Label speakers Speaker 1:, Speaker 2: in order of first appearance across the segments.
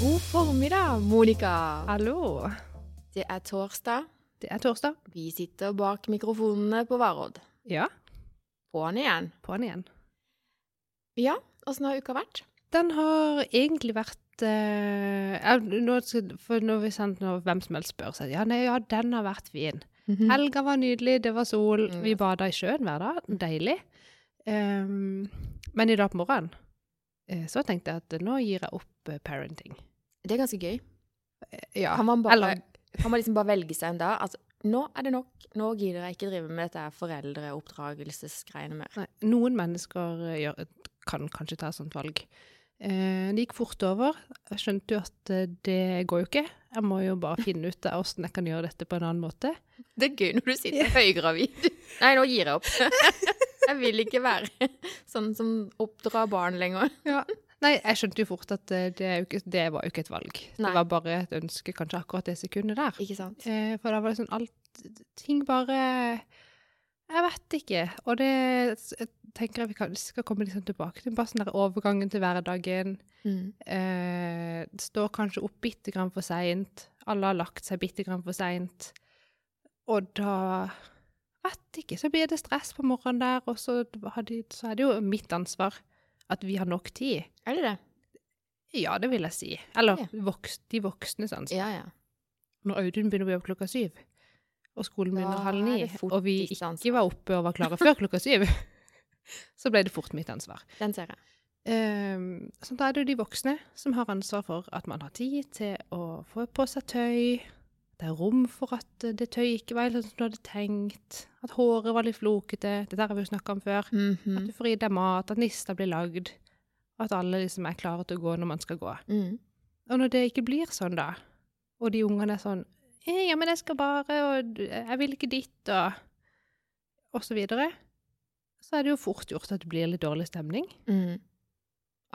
Speaker 1: God formiddag, Monica.
Speaker 2: Hallo.
Speaker 1: Det er torsdag.
Speaker 2: Det er torsdag.
Speaker 1: Vi sitter bak mikrofonene på Varodd.
Speaker 2: Ja,
Speaker 1: På'n igjen.
Speaker 2: på'n igjen.
Speaker 1: Ja, åssen har uka vært?
Speaker 2: Den har egentlig vært eh, nå skal, For nå, vi han, når hvem som helst spør, så sier ja, nei, ja, den har vært fin. Helga var nydelig, det var sol.
Speaker 1: Mm.
Speaker 2: Vi bada i sjøen hver dag. Deilig. Um, men i dag på morgenen eh, så tenkte jeg at nå gir jeg opp eh, parenting.
Speaker 1: Det er ganske gøy.
Speaker 2: Ja.
Speaker 1: Kan man, bare,
Speaker 2: Eller
Speaker 1: kan man liksom bare velge seg en dag? Altså, nå er det nok. Nå gidder jeg ikke drive med dette foreldreoppdragelsesgreiene mer.
Speaker 2: Nei, noen mennesker eh, gjør, kan kanskje ta et sånt valg. Eh, det gikk fort over. Jeg skjønte jo at eh, det går jo ikke. Jeg må jo bare finne ut av hvordan jeg kan gjøre dette på en annen måte.
Speaker 1: Det er gøy når du sitter høygravid. Nei, nå gir jeg opp. Jeg vil ikke være sånn som oppdrar barn lenger.
Speaker 2: Nei, jeg skjønte jo fort at eh, det, ikke, det var jo ikke et valg.
Speaker 1: Nei.
Speaker 2: Det var bare et ønske kanskje akkurat det sekundet der.
Speaker 1: Ikke sant?
Speaker 2: Eh, for da var det sånn alt Ting bare Jeg vet ikke. Og det jeg tenker jeg vi kan, skal komme liksom tilbake til. Bare sånn der overgangen til hverdagen.
Speaker 1: Mm.
Speaker 2: Eh, står kanskje opp bitte grann for seint. Alle har lagt seg bitte grann for seint. Og da Vet ikke. Så blir det stress på morgenen der, og så, de, så er det jo mitt ansvar at vi har nok tid.
Speaker 1: Er det det?
Speaker 2: Ja, det vil jeg si. Eller
Speaker 1: Ja.
Speaker 2: voks, de voksnes ansvar.
Speaker 1: Ja, ja.
Speaker 2: Når Audun begynner å jobbe klokka syv, og skolen begynner halv ni, og vi ikke var oppe og var klare før klokka syv, så ble det fort mitt ansvar.
Speaker 1: Den ser jeg.
Speaker 2: Um, så da er det jo de voksne som har ansvar for at man har tid til å få på seg tøy. Det er rom for at eh, det tøyet ikke var helt sånn som du hadde tenkt. At håret var litt flokete. Det der har vi jo snakka om før.
Speaker 1: Mhm.
Speaker 2: At du får i deg mat, at nista blir lagd. At alle liksom er klare til å gå når man skal gå.
Speaker 1: Mm.
Speaker 2: Og når det ikke blir sånn, da, og de ungene er sånn «Eh, Ja, men jeg skal bare, og jeg vil ikke ditt, og og så videre, så er det jo fort gjort at det blir litt dårlig stemning.
Speaker 1: Mm.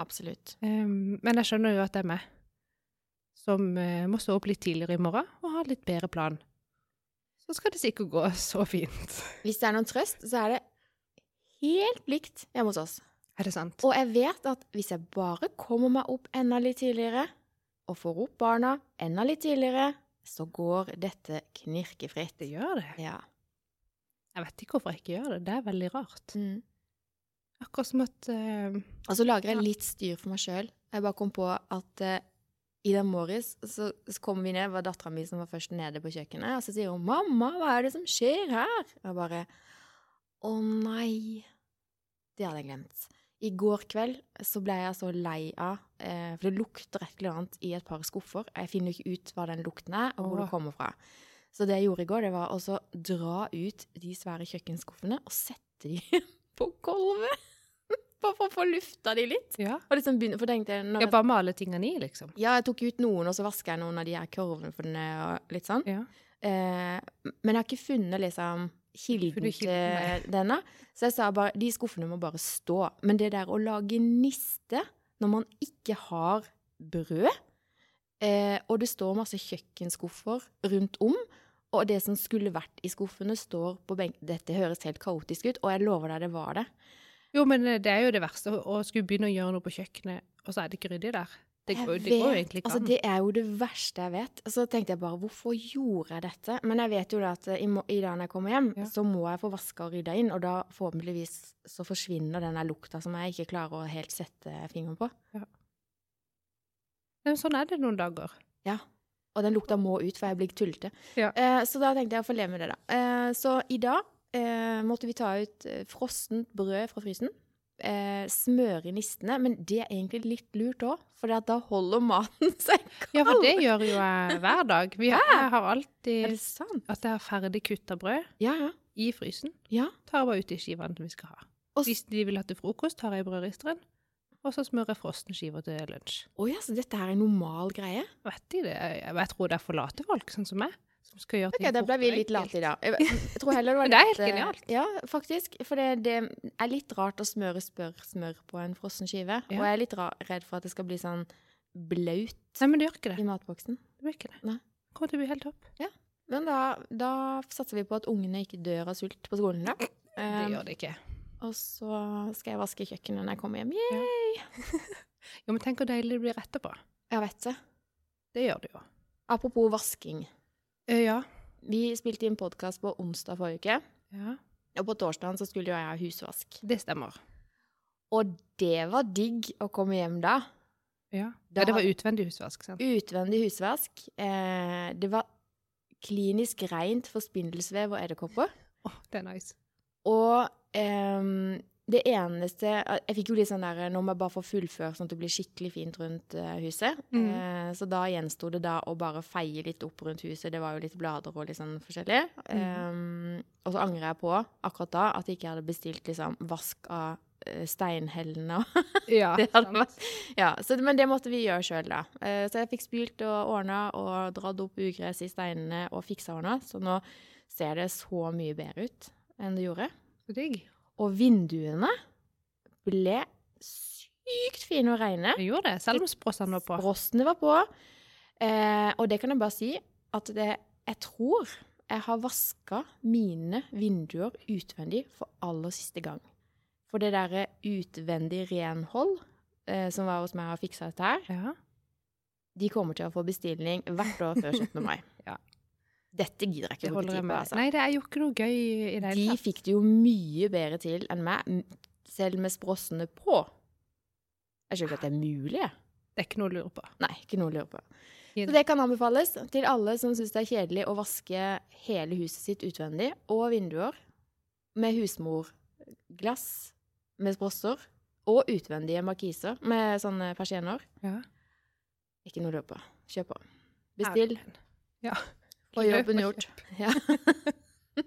Speaker 1: Absolutt.
Speaker 2: Um, men jeg skjønner jo at det er meg som uh, må stå opp litt tidligere i morgen og ha litt bedre plan. Så skal det sikkert gå så fint.
Speaker 1: Hvis det er noen trøst, så er det helt likt hjemme hos oss.
Speaker 2: Er det sant?
Speaker 1: Og jeg vet at hvis jeg bare kommer meg opp enda litt tidligere, og får opp barna enda litt tidligere, så går dette knirkefritt.
Speaker 2: Det gjør det.
Speaker 1: Ja.
Speaker 2: Jeg vet ikke hvorfor jeg ikke gjør det. Det er veldig rart.
Speaker 1: Mm.
Speaker 2: Akkurat som at uh,
Speaker 1: Og så lager jeg
Speaker 2: Ja.
Speaker 1: litt styr for meg sjøl. Jeg bare kom på at uh, i den morges så, så kom vi ned, det var dattera mi som var først nede på kjøkkenet, og så sier hun 'Mamma, hva er det som skjer her?' Og jeg bare 'Å nei'. Det hadde jeg glemt. I går kveld så ble jeg så lei av eh, For det lukter et eller annet i et par skuffer. Jeg finner ikke ut hva den lukten er, og hvor
Speaker 2: Åh.
Speaker 1: det kommer fra. Så det jeg gjorde i går, det var å dra ut de svære kjøkkenskuffene og sette de på gulvet. Bare for å få lufta de litt.
Speaker 2: Ja.
Speaker 1: Og liksom begynne, for tenkte jeg,
Speaker 2: Jeg bare male tingene i, liksom.
Speaker 1: ja, jeg tok ut noen, og så vaska jeg noen av de her kurvene for den, og litt sånn.
Speaker 2: Ja.
Speaker 1: Eh, men jeg har ikke funnet liksom kilden til denne. Så jeg sa bare, de skuffene må bare stå. Men det der å lage niste når man ikke har brød, eh, og det står masse kjøkkenskuffer rundt om, og det som skulle vært i skuffene står på benk... Dette høres helt kaotisk ut, og jeg lover deg det var det.
Speaker 2: Jo, men eh, det er jo det verste, å skulle begynne å gjøre noe på kjøkkenet, og så er det ikke ryddig der. Det går, det går egentlig ikke
Speaker 1: altså. Det er jo det verste jeg vet. Så tenkte jeg bare, hvorfor gjorde jeg dette? Men jeg vet jo da at i, i dag når jeg kommer hjem,
Speaker 2: Ja.
Speaker 1: så må jeg få vaska og rydda inn, og da forhåpentligvis så forsvinner den der lukta som jeg ikke klarer å helt sette fingeren på.
Speaker 2: Men sånn er det noen dager. Ja.
Speaker 1: Og den lukta må ut, for jeg blir tullete.
Speaker 2: Ja.
Speaker 1: Eh, så da tenkte jeg å få leve med det, da. Eh, så i dag eh, måtte vi ta ut eh, frossent brød fra frysen. Eh, smøre nistene. Men det er egentlig litt lurt òg, for da holder maten seg kald.
Speaker 2: Ja, for det gjør jo jeg hver dag. Vi har, jeg har alltid at jeg har ferdig kutta brød
Speaker 1: Ja, ja.
Speaker 2: i frysen.
Speaker 1: Ja.
Speaker 2: Tar bare ut de skivene vi skal ha.
Speaker 1: Og
Speaker 2: Hvis de vil ha til frokost, tar jeg i brødristeren. Og så smører jeg frosne skiver til lunsj.
Speaker 1: Å ja, så dette her er en normal greie?
Speaker 2: Vet de det? Jeg, jeg tror det er for late folk, sånn som meg, som skal gjøre ting
Speaker 1: da ble vi litt late i dag. Jeg, tror heller det var
Speaker 2: Men det er helt
Speaker 1: eh,
Speaker 2: genialt.
Speaker 1: Ja, faktisk. For det, det er litt rart å smøre spør, smør på en frossen skive.
Speaker 2: Ja.
Speaker 1: Og jeg er litt redd for at det skal bli sånn blaut
Speaker 2: Nei, men det gjør ikke det.
Speaker 1: i matboksen.
Speaker 2: Det blir ikke det.
Speaker 1: Nei.
Speaker 2: Kommer til å bli helt topp. Ja.
Speaker 1: Men da, da satser vi på at ungene ikke dør av sult på skolen. da.
Speaker 2: Det
Speaker 1: Eh,
Speaker 2: gjør det ikke.
Speaker 1: og så skal jeg vaske kjøkkenet når jeg kommer hjem. Ja.
Speaker 2: Jo, men tenk hvor deilig det blir etterpå.
Speaker 1: Jeg vet det.
Speaker 2: Det gjør det jo.
Speaker 1: Apropos vasking.
Speaker 2: Eh, ja.
Speaker 1: Vi spilte inn podkast på onsdag forrige uke,
Speaker 2: ja.
Speaker 1: og på torsdagen så skulle jo jeg ha husvask.
Speaker 2: Det stemmer.
Speaker 1: Og det var digg å komme hjem da.
Speaker 2: Ja.
Speaker 1: Da-
Speaker 2: ja det var utvendig husvask, sant?
Speaker 1: Utvendig husvask. Eh, det var klinisk rent for spindelsvev og edderkopper.
Speaker 2: Oh, det er nice.
Speaker 1: Og ehm, det eneste Jeg fikk jo litt sånn der Nå må jeg bare få fullføre sånn at det blir skikkelig fint rundt eh, huset.
Speaker 2: Mm.
Speaker 1: Eh, så da gjensto det da å bare feie litt opp rundt huset. Det var jo litt blader og litt sånn forskjellig. Ehm, og så angrer jeg på akkurat da at jeg ikke hadde bestilt liksom vask av eh, steinhellene.
Speaker 2: Ja,
Speaker 1: Det vært- ja, så, men det måtte vi gjøre sjøl, da. Eh, så jeg fikk spylt og ordna og dratt opp ugress i steinene og fiksa ordna. Så nå ser det så mye bedre ut enn det gjorde.
Speaker 2: Så digg.
Speaker 1: Og vinduene ble sykt fine og reine.
Speaker 2: Det gjorde det, selv om sprossene var på.
Speaker 1: Sprossene var på. Eh, og det kan jeg bare si at det, jeg tror jeg har vaska mine vinduer utvendig for aller siste gang. For det derre utvendig renhold eh, som var hos meg og fiksa dette her,
Speaker 2: Ja.
Speaker 1: de kommer til å få bestilling hvert år før 17. mai.
Speaker 2: Ja.
Speaker 1: Dette gidder jeg ikke å bruke tid på. Altså.
Speaker 2: Nei, det er jo ikke noe gøy i det
Speaker 1: De
Speaker 2: hele tatt.
Speaker 1: fikk det jo mye bedre til enn meg, selv med sprossene på. Jeg skjønner ikke at det er mulig.
Speaker 2: Det er ikke noe å lure på.
Speaker 1: Nei, ikke noe å lure på. Så
Speaker 2: det.
Speaker 1: det kan anbefales til alle som syns det er kjedelig å vaske hele huset sitt utvendig, og vinduer, med husmorglass med sprosser, og utvendige markiser med sånne persienner.
Speaker 2: Ja.
Speaker 1: Ikke noe å lure på. Kjøp på. Bestill.
Speaker 2: Ja.
Speaker 1: Få jobben gjort. Ja.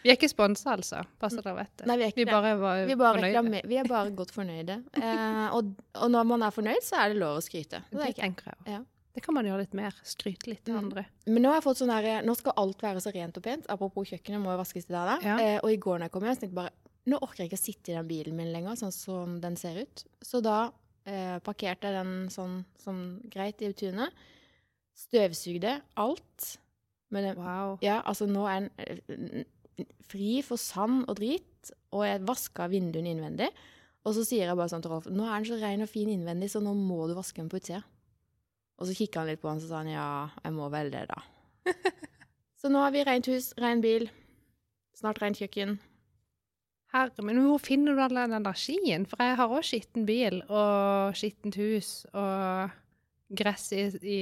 Speaker 2: Vi er ikke sponsa, altså. Bare så dere vet det.
Speaker 1: Nei, vi er ikke
Speaker 2: Vi bare var
Speaker 1: Vi, bare
Speaker 2: fornøyde.
Speaker 1: vi er bare godt fornøyde. Eh, og, og når man er fornøyd, så er det lov å skryte. Det
Speaker 2: Det tenker jeg.
Speaker 1: Ja.
Speaker 2: Det kan man gjøre litt mer. Skryte litt til
Speaker 1: Mm.
Speaker 2: andre.
Speaker 1: Men nå har jeg fått sånn her, nå skal alt være så rent og pent. Apropos kjøkkenet må jo vaskes i dag. da.
Speaker 2: Ja.
Speaker 1: Eh, og i går når jeg kom hjem, tenkte jeg bare nå orker jeg ikke å sitte i den bilen min lenger, sånn som den ser ut. Så da eh, parkerte jeg den sånn, sånn greit i tunet. Støvsugde alt. Med den,
Speaker 2: Wow.
Speaker 1: ja, altså nå er den eh, fri for sand og drit, og jeg vaska vinduene innvendig. Og så sier jeg bare sånn til Rolf nå er den så ren og fin innvendig, så nå må du vaske den på utsida. Og så kikka han litt på den, så sa han ja, jeg må vel det, da. så nå har vi rent hus, ren bil, snart rent kjøkken.
Speaker 2: Herre, men hvor finner du all den energien? For jeg har òg skitten bil og skittent hus og gress i, i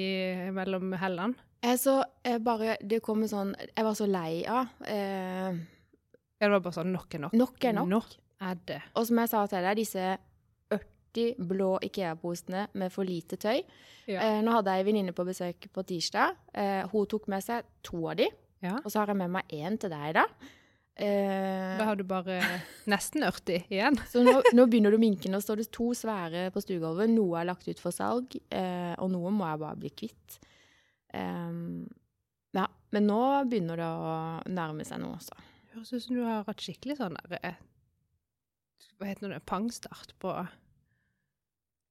Speaker 2: mellom hellene.
Speaker 1: Jeg så jeg bare Det kom en sånn Jeg var så lei av. Eh,
Speaker 2: Ja, det var bare sånn nok er nok.
Speaker 1: nok er nok.
Speaker 2: Nok er det.
Speaker 1: Og som jeg sa til deg, disse 40 blå Ikea-posene med for lite tøy.
Speaker 2: Ja.
Speaker 1: Eh, nå hadde jeg en venninne på besøk på tirsdag. Eh, hun tok med seg to av de,
Speaker 2: Ja.
Speaker 1: og så har jeg med meg én til deg, da. Eh,
Speaker 2: Da har du bare nesten 40 igjen.
Speaker 1: så nå, nå begynner du å minke. Nå står det to svære på stuegulvet. Noe er lagt ut for salg, eh, og noe må jeg bare bli kvitt. Ehm, ja, men nå begynner det å nærme seg noe også.
Speaker 2: Høres ut som du har hatt skikkelig sånn der eh, Hva heter det? Pangstart på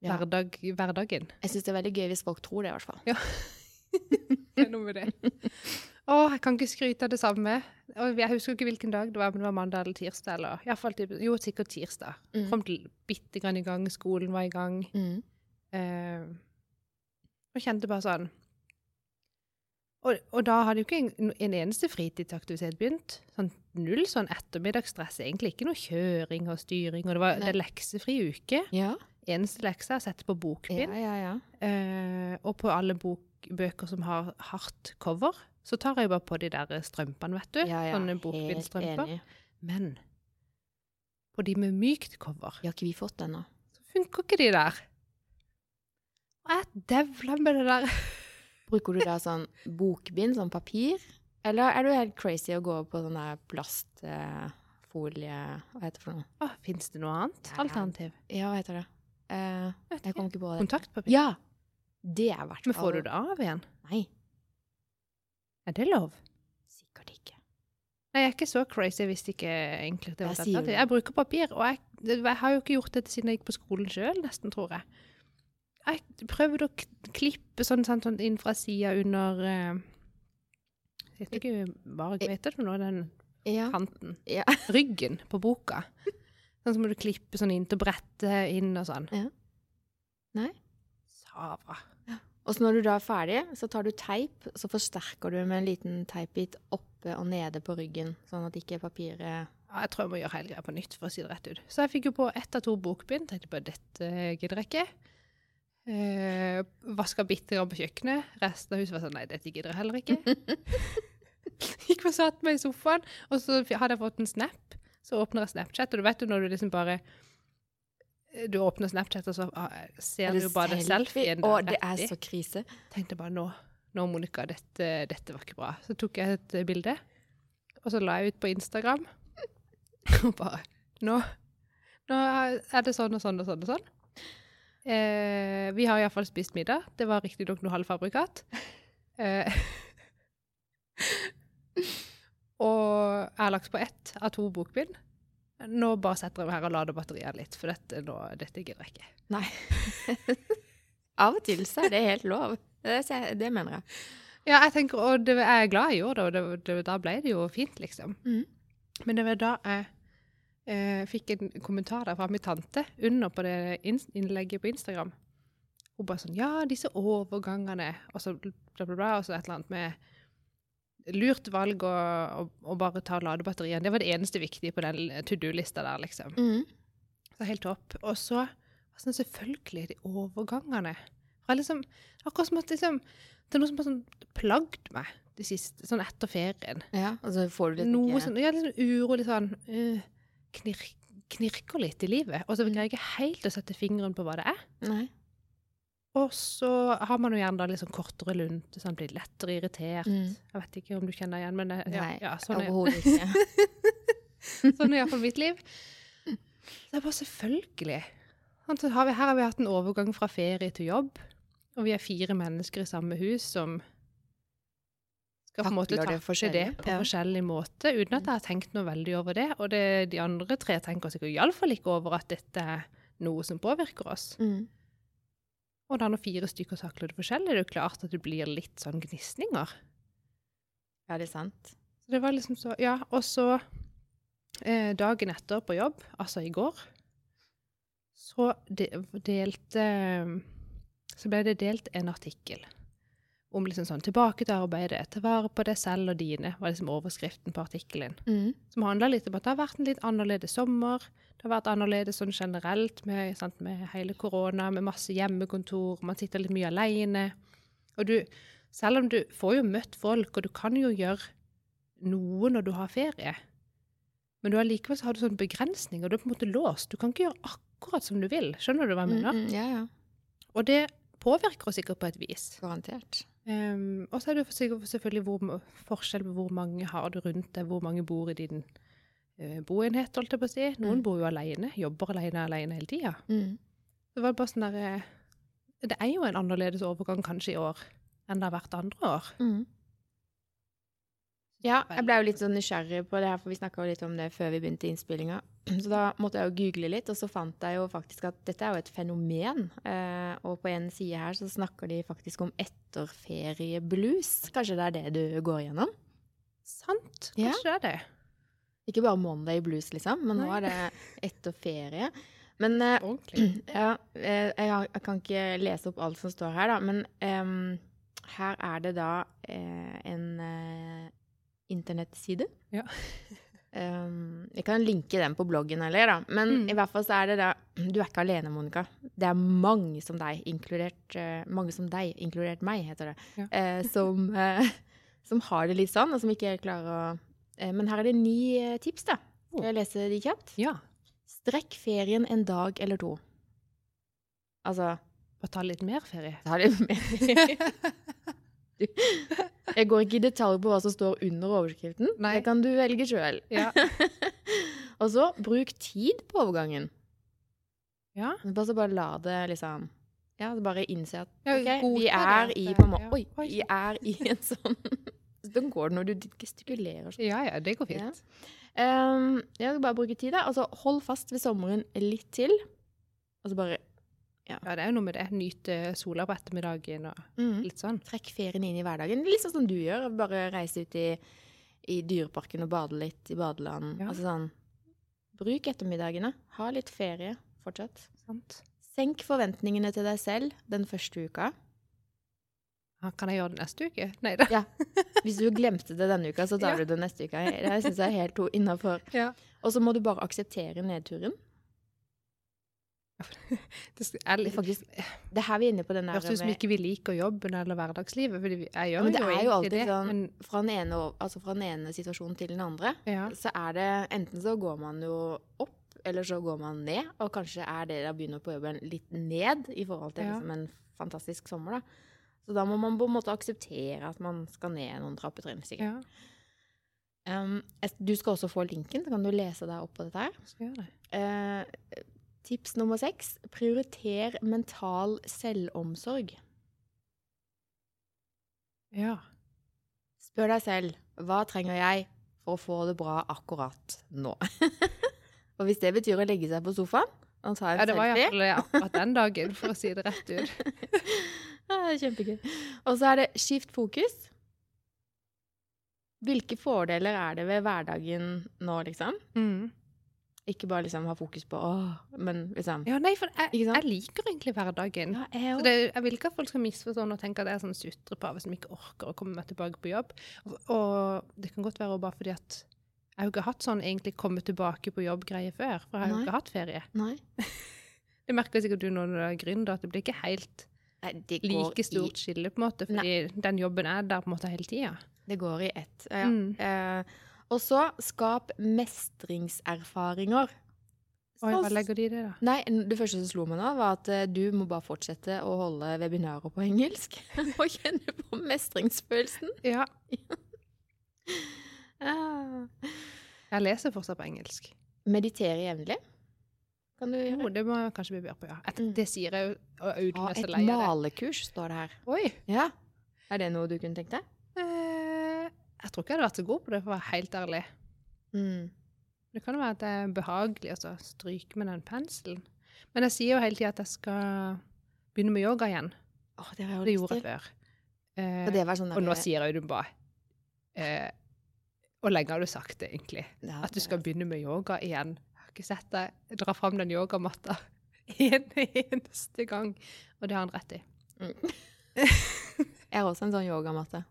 Speaker 2: hverdag, hverdagen.
Speaker 1: Jeg syns det er veldig gøy hvis folk tror det, i hvert fall. Ja.
Speaker 2: Det er noe med det. Å, jeg kan ikke skryte av det samme. Jeg husker ikke hvilken dag det var, men det var mandag eller tirsdag. eller fall Jo, sikkert tirsdag.
Speaker 1: Mm.
Speaker 2: Kom bitte grann i gang, skolen var i gang.
Speaker 1: Mm.
Speaker 2: Eh, og kjente bare sånn og, og da hadde jo ikke en, en eneste fritidsaktivitet begynt. Sånn null sånn ettermiddagsstress. Egentlig ikke noe kjøring og styring. Og det var det er leksefri uke.
Speaker 1: Ja.
Speaker 2: Eneste lekse er å sette på bokbind.
Speaker 1: ja, ja.
Speaker 2: Eh, og på alle bok, bøker som har hardt cover, så tar jeg bare på de der strømpene, vet du. Sånne bokbindstrømper. Men på de med mykt cover,
Speaker 1: Vi har ikke vi fått ennå.
Speaker 2: så funker ikke de der. Og jeg devler med det der.
Speaker 1: Bruker du da sånn bokbind, sånn papir? Eller er du helt crazy å gå på sånn der plastfolie Hva heter det for noe?
Speaker 2: Oh, Fins det noe annet
Speaker 1: Ja.
Speaker 2: alternativ?
Speaker 1: Ja, hva heter det?
Speaker 2: Uh,
Speaker 1: jeg kommer ikke på det.
Speaker 2: Kontaktpapir?
Speaker 1: Ja! Det er verdt hvert fall
Speaker 2: Men får du det av igjen?
Speaker 1: Nei,
Speaker 2: Er det lov?
Speaker 1: sikkert ikke.
Speaker 2: Nei, jeg er ikke så crazy. hvis det ikke egentlig det var
Speaker 1: Jeg
Speaker 2: et
Speaker 1: sier
Speaker 2: alternativ.
Speaker 1: det.
Speaker 2: Jeg bruker papir, og jeg, jeg har jo ikke gjort dette siden jeg gikk på skolen sjøl, nesten, tror jeg. Jeg prøvde å klippe sånn, sånn, sånn inn fra sida under eh, vet ikke bare Hva heter det for den
Speaker 1: Ja.
Speaker 2: kanten?
Speaker 1: ja.
Speaker 2: Ryggen på boka. Sånn så må du klippe sånn inn til brettet inn og sånn.
Speaker 1: Ja. Nei.
Speaker 2: Savra.
Speaker 1: Og så når du da er ferdig, så tar du teip, så forsterker du med en liten teipbit oppe og nede på ryggen, sånn at ikke papiret
Speaker 2: Ja, jeg tror jeg må gjøre hele greia på nytt, for å si det rett ut. Så jeg fikk jo på ett av to bokbind. Tenkte på dette gidder jeg ikke. Eh, Vaska bitte grann på kjøkkenet. Resten av huset var sånn Nei, dette gidder jeg heller ikke. Gikk og satt meg i sofaen, og så hadde jeg fått en snap. Så åpner jeg Snapchat, og du vet jo når du liksom bare Du åpner Snapchat, og så ah, ser du jo bare det selfien
Speaker 1: Å, det er så krise.
Speaker 2: Tenkte bare nå, nå Monica, dette, dette var ikke bra. Så tok jeg et eh, bilde, og så la jeg ut på Instagram. Og bare Nå, nå er det sånn og sånn og sånn og sånn. Eh, vi har iallfall spist middag. Det var riktignok noe halvfabrikat. Eh, og jeg har lagt på ett av to bokbind. Nå bare setter jeg meg her og lader batteriet litt, for dette, nå, dette gidder jeg ikke.
Speaker 1: Nei. Av og til så er det helt lov. Det, det mener jeg.
Speaker 2: Ja, jeg tenker, og det, jeg er glad jeg gjorde det, og det, det, da ble det jo fint, liksom.
Speaker 1: Mm.
Speaker 2: Men det var da jeg eh, fikk en kommentar der fra min tante under på det innlegget på Instagram. Hun bare sånn Ja, disse overgangene, og så bla, bla, bla, og så et eller annet med lurt valg og, og, og bare ta ladebatterien. Det var det eneste viktige på den to do-lista der, liksom.
Speaker 1: Mm.
Speaker 2: Så helt topp. Og så sånn, selvfølgelig de overgangene. Liksom, akkurat som at liksom, det er noe som har sånn plagd meg det siste, sånn etter ferien.
Speaker 1: Ja, og så får du litt
Speaker 2: Noe
Speaker 1: ikke-
Speaker 2: sånn, ja, litt sånn urolig sånn øh, knir, knirker litt i livet. Og så vil jeg ikke helt å sette fingeren på hva det er.
Speaker 1: Nei.
Speaker 2: Og så har man jo gjerne da sånn kortere lunte, sånn blir lettere irritert.
Speaker 1: Mm.
Speaker 2: Jeg vet ikke om du kjenner deg igjen, men det, ja,
Speaker 1: Nei,
Speaker 2: ja, sånn er,
Speaker 1: overhodet ikke.
Speaker 2: sånn er iallfall mitt liv. Det er bare selvfølgelig. Så har vi, her har vi hatt en overgang fra ferie til jobb, og vi er fire mennesker i samme hus som skal på en måte
Speaker 1: det
Speaker 2: takle det på
Speaker 1: ja.
Speaker 2: forskjellig måte, uten at jeg har tenkt noe veldig over det. Og det, de andre tre tenker sikkert iallfall ikke over at dette er noe som påvirker oss.
Speaker 1: Mm.
Speaker 2: Og da når fire stykker takler det forskjellig, er det jo klart at det blir litt sånn gnisninger.
Speaker 1: Ja, det er sant.
Speaker 2: Så det var liksom så Ja, og så eh, dagen etter på jobb, altså i går, så de, delte Så ble det delt en artikkel om liksom sånn tilbake til arbeidet, ta vare på deg selv og dine, var liksom overskriften på artikkelen.
Speaker 1: Mm.
Speaker 2: Som handla litt om at det har vært en litt annerledes sommer. Det har vært annerledes sånn generelt med, sant, med hele korona, med masse hjemmekontor, man sitter litt mye aleine. Og du, selv om du får jo møtt folk, og du kan jo gjøre noe når du har ferie, men du allikevel så har du sånn begrensning, og du er på en måte låst. Du kan ikke gjøre akkurat som du vil. Skjønner du hva jeg
Speaker 1: Mm,
Speaker 2: mener?
Speaker 1: mm, ja, ja.
Speaker 2: Og det påvirker oss sikkert på et vis.
Speaker 1: Garantert.
Speaker 2: Um, og så er det selvfølgelig hvor, forskjell på hvor mange har du rundt deg, hvor mange bor i din uh, boenhet, holdt jeg på å si. Noen
Speaker 1: Mm.
Speaker 2: bor jo alene, jobber alene, alene hele tida.
Speaker 1: Mm.
Speaker 2: Det var bare sånn der, eh, Det er jo en annerledes overgang kanskje i år enn det har vært andre år.
Speaker 1: Mm. Ja, jeg ble jo litt sånn nysgjerrig på det her, for vi snakka jo litt om det før vi begynte innspillinga. Så da måtte jeg jo google litt, og så fant jeg jo faktisk at dette er jo et fenomen. Eh, og på en side her så snakker de faktisk om etterferieblues. Kanskje det er det du går gjennom?
Speaker 2: Sant?
Speaker 1: Ja.
Speaker 2: Kanskje det er det.
Speaker 1: Ikke bare Monday blues, liksom, men nå er det etter ferie. Men eh,
Speaker 2: Ordentlig.
Speaker 1: Ja, eh, jeg, kan ikke lese opp alt som står her, da, men um, her er det da eh, en eh, internettside.
Speaker 2: Ja.
Speaker 1: Em, jeg kan linke den på bloggen heller, da. Men
Speaker 2: Mm.
Speaker 1: i hvert fall så er det da Du er ikke alene, Monica. Det er mange som deg, inkludert uh, Mange som deg, inkludert meg, heter det.
Speaker 2: Ja.
Speaker 1: uh, som, uh, som har det litt sånn, og som ikke klarer å Men her er det ni tips, da. Skal jeg lese de kjapt?
Speaker 2: Ja.
Speaker 1: Strekk ferien en dag eller to. Altså
Speaker 2: Bare ta litt mer ferie.
Speaker 1: ta litt mer med. Jeg går ikke i detalj på hva som står under overskriften.
Speaker 2: Nei.
Speaker 1: Det kan du velge sjøl.
Speaker 2: Ja.
Speaker 1: Og så bruk tid på overgangen.
Speaker 2: ja.
Speaker 1: Bare så bare la det liksom Ja, bare innse at
Speaker 2: okay,
Speaker 1: vi er i måte. Oi, vi er i en sånn Sånn går det når du gestikulerer sånn.
Speaker 2: ja, ja, det går fint.
Speaker 1: Um, jeg skal bare bruke tid, da. Altså, hold fast ved sommeren litt til. Og så bare Ja.
Speaker 2: Ja, det er jo noe med det. Nyte sola på ettermiddagen og
Speaker 1: Mm.
Speaker 2: litt sånn.
Speaker 1: Trekk ferien inn i hverdagen. Litt sånn som du gjør. Bare reise ut i, i dyreparken og bade litt i badeland.
Speaker 2: Ja.
Speaker 1: Altså sånn Bruk ettermiddagene. Ha litt ferie fortsatt.
Speaker 2: Sant?
Speaker 1: Senk forventningene til deg selv den første uka.
Speaker 2: Ja, kan jeg gjøre det neste uke? Nei da.
Speaker 1: Ja. Hvis du glemte det denne uka, så tar du det neste uka. Det syns jeg er helt innafor.
Speaker 2: Ja.
Speaker 1: Og så må du bare akseptere nedturen.
Speaker 2: Det er
Speaker 1: faktisk Det er her vi er inne på den der
Speaker 2: høres ut som ikke vi liker jobben eller hverdagslivet. For jeg gjør
Speaker 1: men det
Speaker 2: jo
Speaker 1: er jo alltid
Speaker 2: det.
Speaker 1: sånn
Speaker 2: Men
Speaker 1: fra den, ene, altså fra den ene situasjonen til den andre.
Speaker 2: ja.
Speaker 1: Så er det enten så går man jo opp, eller så går man ned. Og kanskje er det å begynne på jobben litt ned i forhold til
Speaker 2: Ja.
Speaker 1: liksom en fantastisk sommer, da. Så da må man på en måte akseptere at man skal ned noen trappetrinn, sikkert.
Speaker 2: ja.
Speaker 1: Um, du skal også få linken, så kan du lese deg opp på dette her.
Speaker 2: Skal gjøre det.
Speaker 1: Eh, tips nummer seks. Prioriter mental selvomsorg.
Speaker 2: Ja.
Speaker 1: Spør deg selv hva trenger jeg for å få det bra akkurat nå. og hvis det betyr å legge seg på sofaen og ta en
Speaker 2: ja, det var
Speaker 1: selfie
Speaker 2: iallfall akkurat den dagen, for å si det rett ut.
Speaker 1: Kjempegøy. Og så er det skift fokus. Hvilke fordeler er det ved hverdagen nå, liksom?
Speaker 2: Mm.
Speaker 1: Ikke bare liksom ha fokus på åh, men liksom
Speaker 2: Ja, nei, for jeg, jeg liker egentlig hverdagen.
Speaker 1: Ja, jeg
Speaker 2: Så det, jeg vil ikke at folk skal misforstå og tenke at jeg er sånn sutrepave som ikke orker å komme meg tilbake på jobb. Og, og det kan godt være bare fordi at jeg har jo ikke hatt sånn egentlig komme tilbake på jobb-greie før. For jeg har jo ikke hatt ferie.
Speaker 1: Nei.
Speaker 2: Det merker sikkert du når du er gründer, at det blir ikke helt
Speaker 1: Nei,
Speaker 2: like stort skille, på en måte. Fordi den jobben er der på en måte hele tida.
Speaker 1: Det går i ett. Ja.
Speaker 2: Mm.
Speaker 1: Eh, og så skap mestringserfaringer.
Speaker 2: Oi, hva legger de i det, da?
Speaker 1: Nei, det første som slo meg nå, var at eh, du må bare fortsette å holde webinarer på engelsk. og kjenne på mestringsfølelsen.
Speaker 2: Ja,
Speaker 1: Ah.
Speaker 2: jeg leser fortsatt på engelsk.
Speaker 1: Meditere jevnlig. Kan du
Speaker 2: Jo,
Speaker 1: gjøre?
Speaker 2: det må jeg kanskje bli bedre på, ja. Et,
Speaker 1: Mm.
Speaker 2: Det sier jeg jo, så
Speaker 1: et malekurs, står det her.
Speaker 2: Oi!
Speaker 1: Ja. Er det noe du kunne tenkt deg?
Speaker 2: Jeg tror ikke jeg hadde vært så god på det, for å være helt ærlig.
Speaker 1: Mm.
Speaker 2: Det kan jo være at det er behagelig å stryke med den penselen. Men jeg sier jo hele tida at jeg skal begynne med yoga igjen.
Speaker 1: Åh, det jo
Speaker 2: Det gjorde jeg før. Eh,
Speaker 1: det sånn
Speaker 2: og nå sier Audun bare eh, Hvor lenge har du sagt det, egentlig?
Speaker 1: Ja,
Speaker 2: At du skal begynne med yoga igjen? Jeg har ikke sett deg dra fram den yogamatta en eneste gang. Og det har han rett i.
Speaker 1: Jeg har også en sånn yogamatte.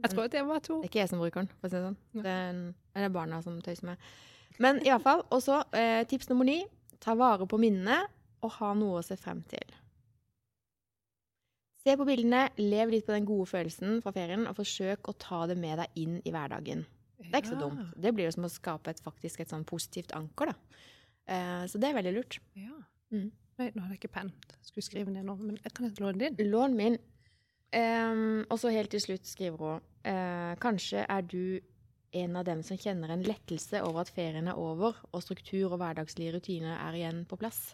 Speaker 2: Jeg tror at det var to.
Speaker 1: Det er ikke jeg som bruker den, for å si det sånn. Det er, en, det er barna som tøyser med. Men i hvert fall. Og så eh, tips nummer ni. Ta vare på minnene og ha noe å se frem til. Se på bildene, lev litt på den gode følelsen fra ferien, og forsøk å ta det med deg inn i hverdagen. Det er ikke så dumt. Det blir jo som å skape et, faktisk et sånn positivt anker, da. Eh, så det er veldig lurt.
Speaker 2: Ja.
Speaker 1: Mm.
Speaker 2: Nei, nå har jeg ikke penn. Skulle skrive ned nå, men jeg kan ikke låne din.
Speaker 1: Lån min. Ehm, og så helt til slutt skriver hun uh, Kanskje er du en av dem som kjenner en lettelse over at ferien er over, og struktur og hverdagslige rutiner er igjen på plass.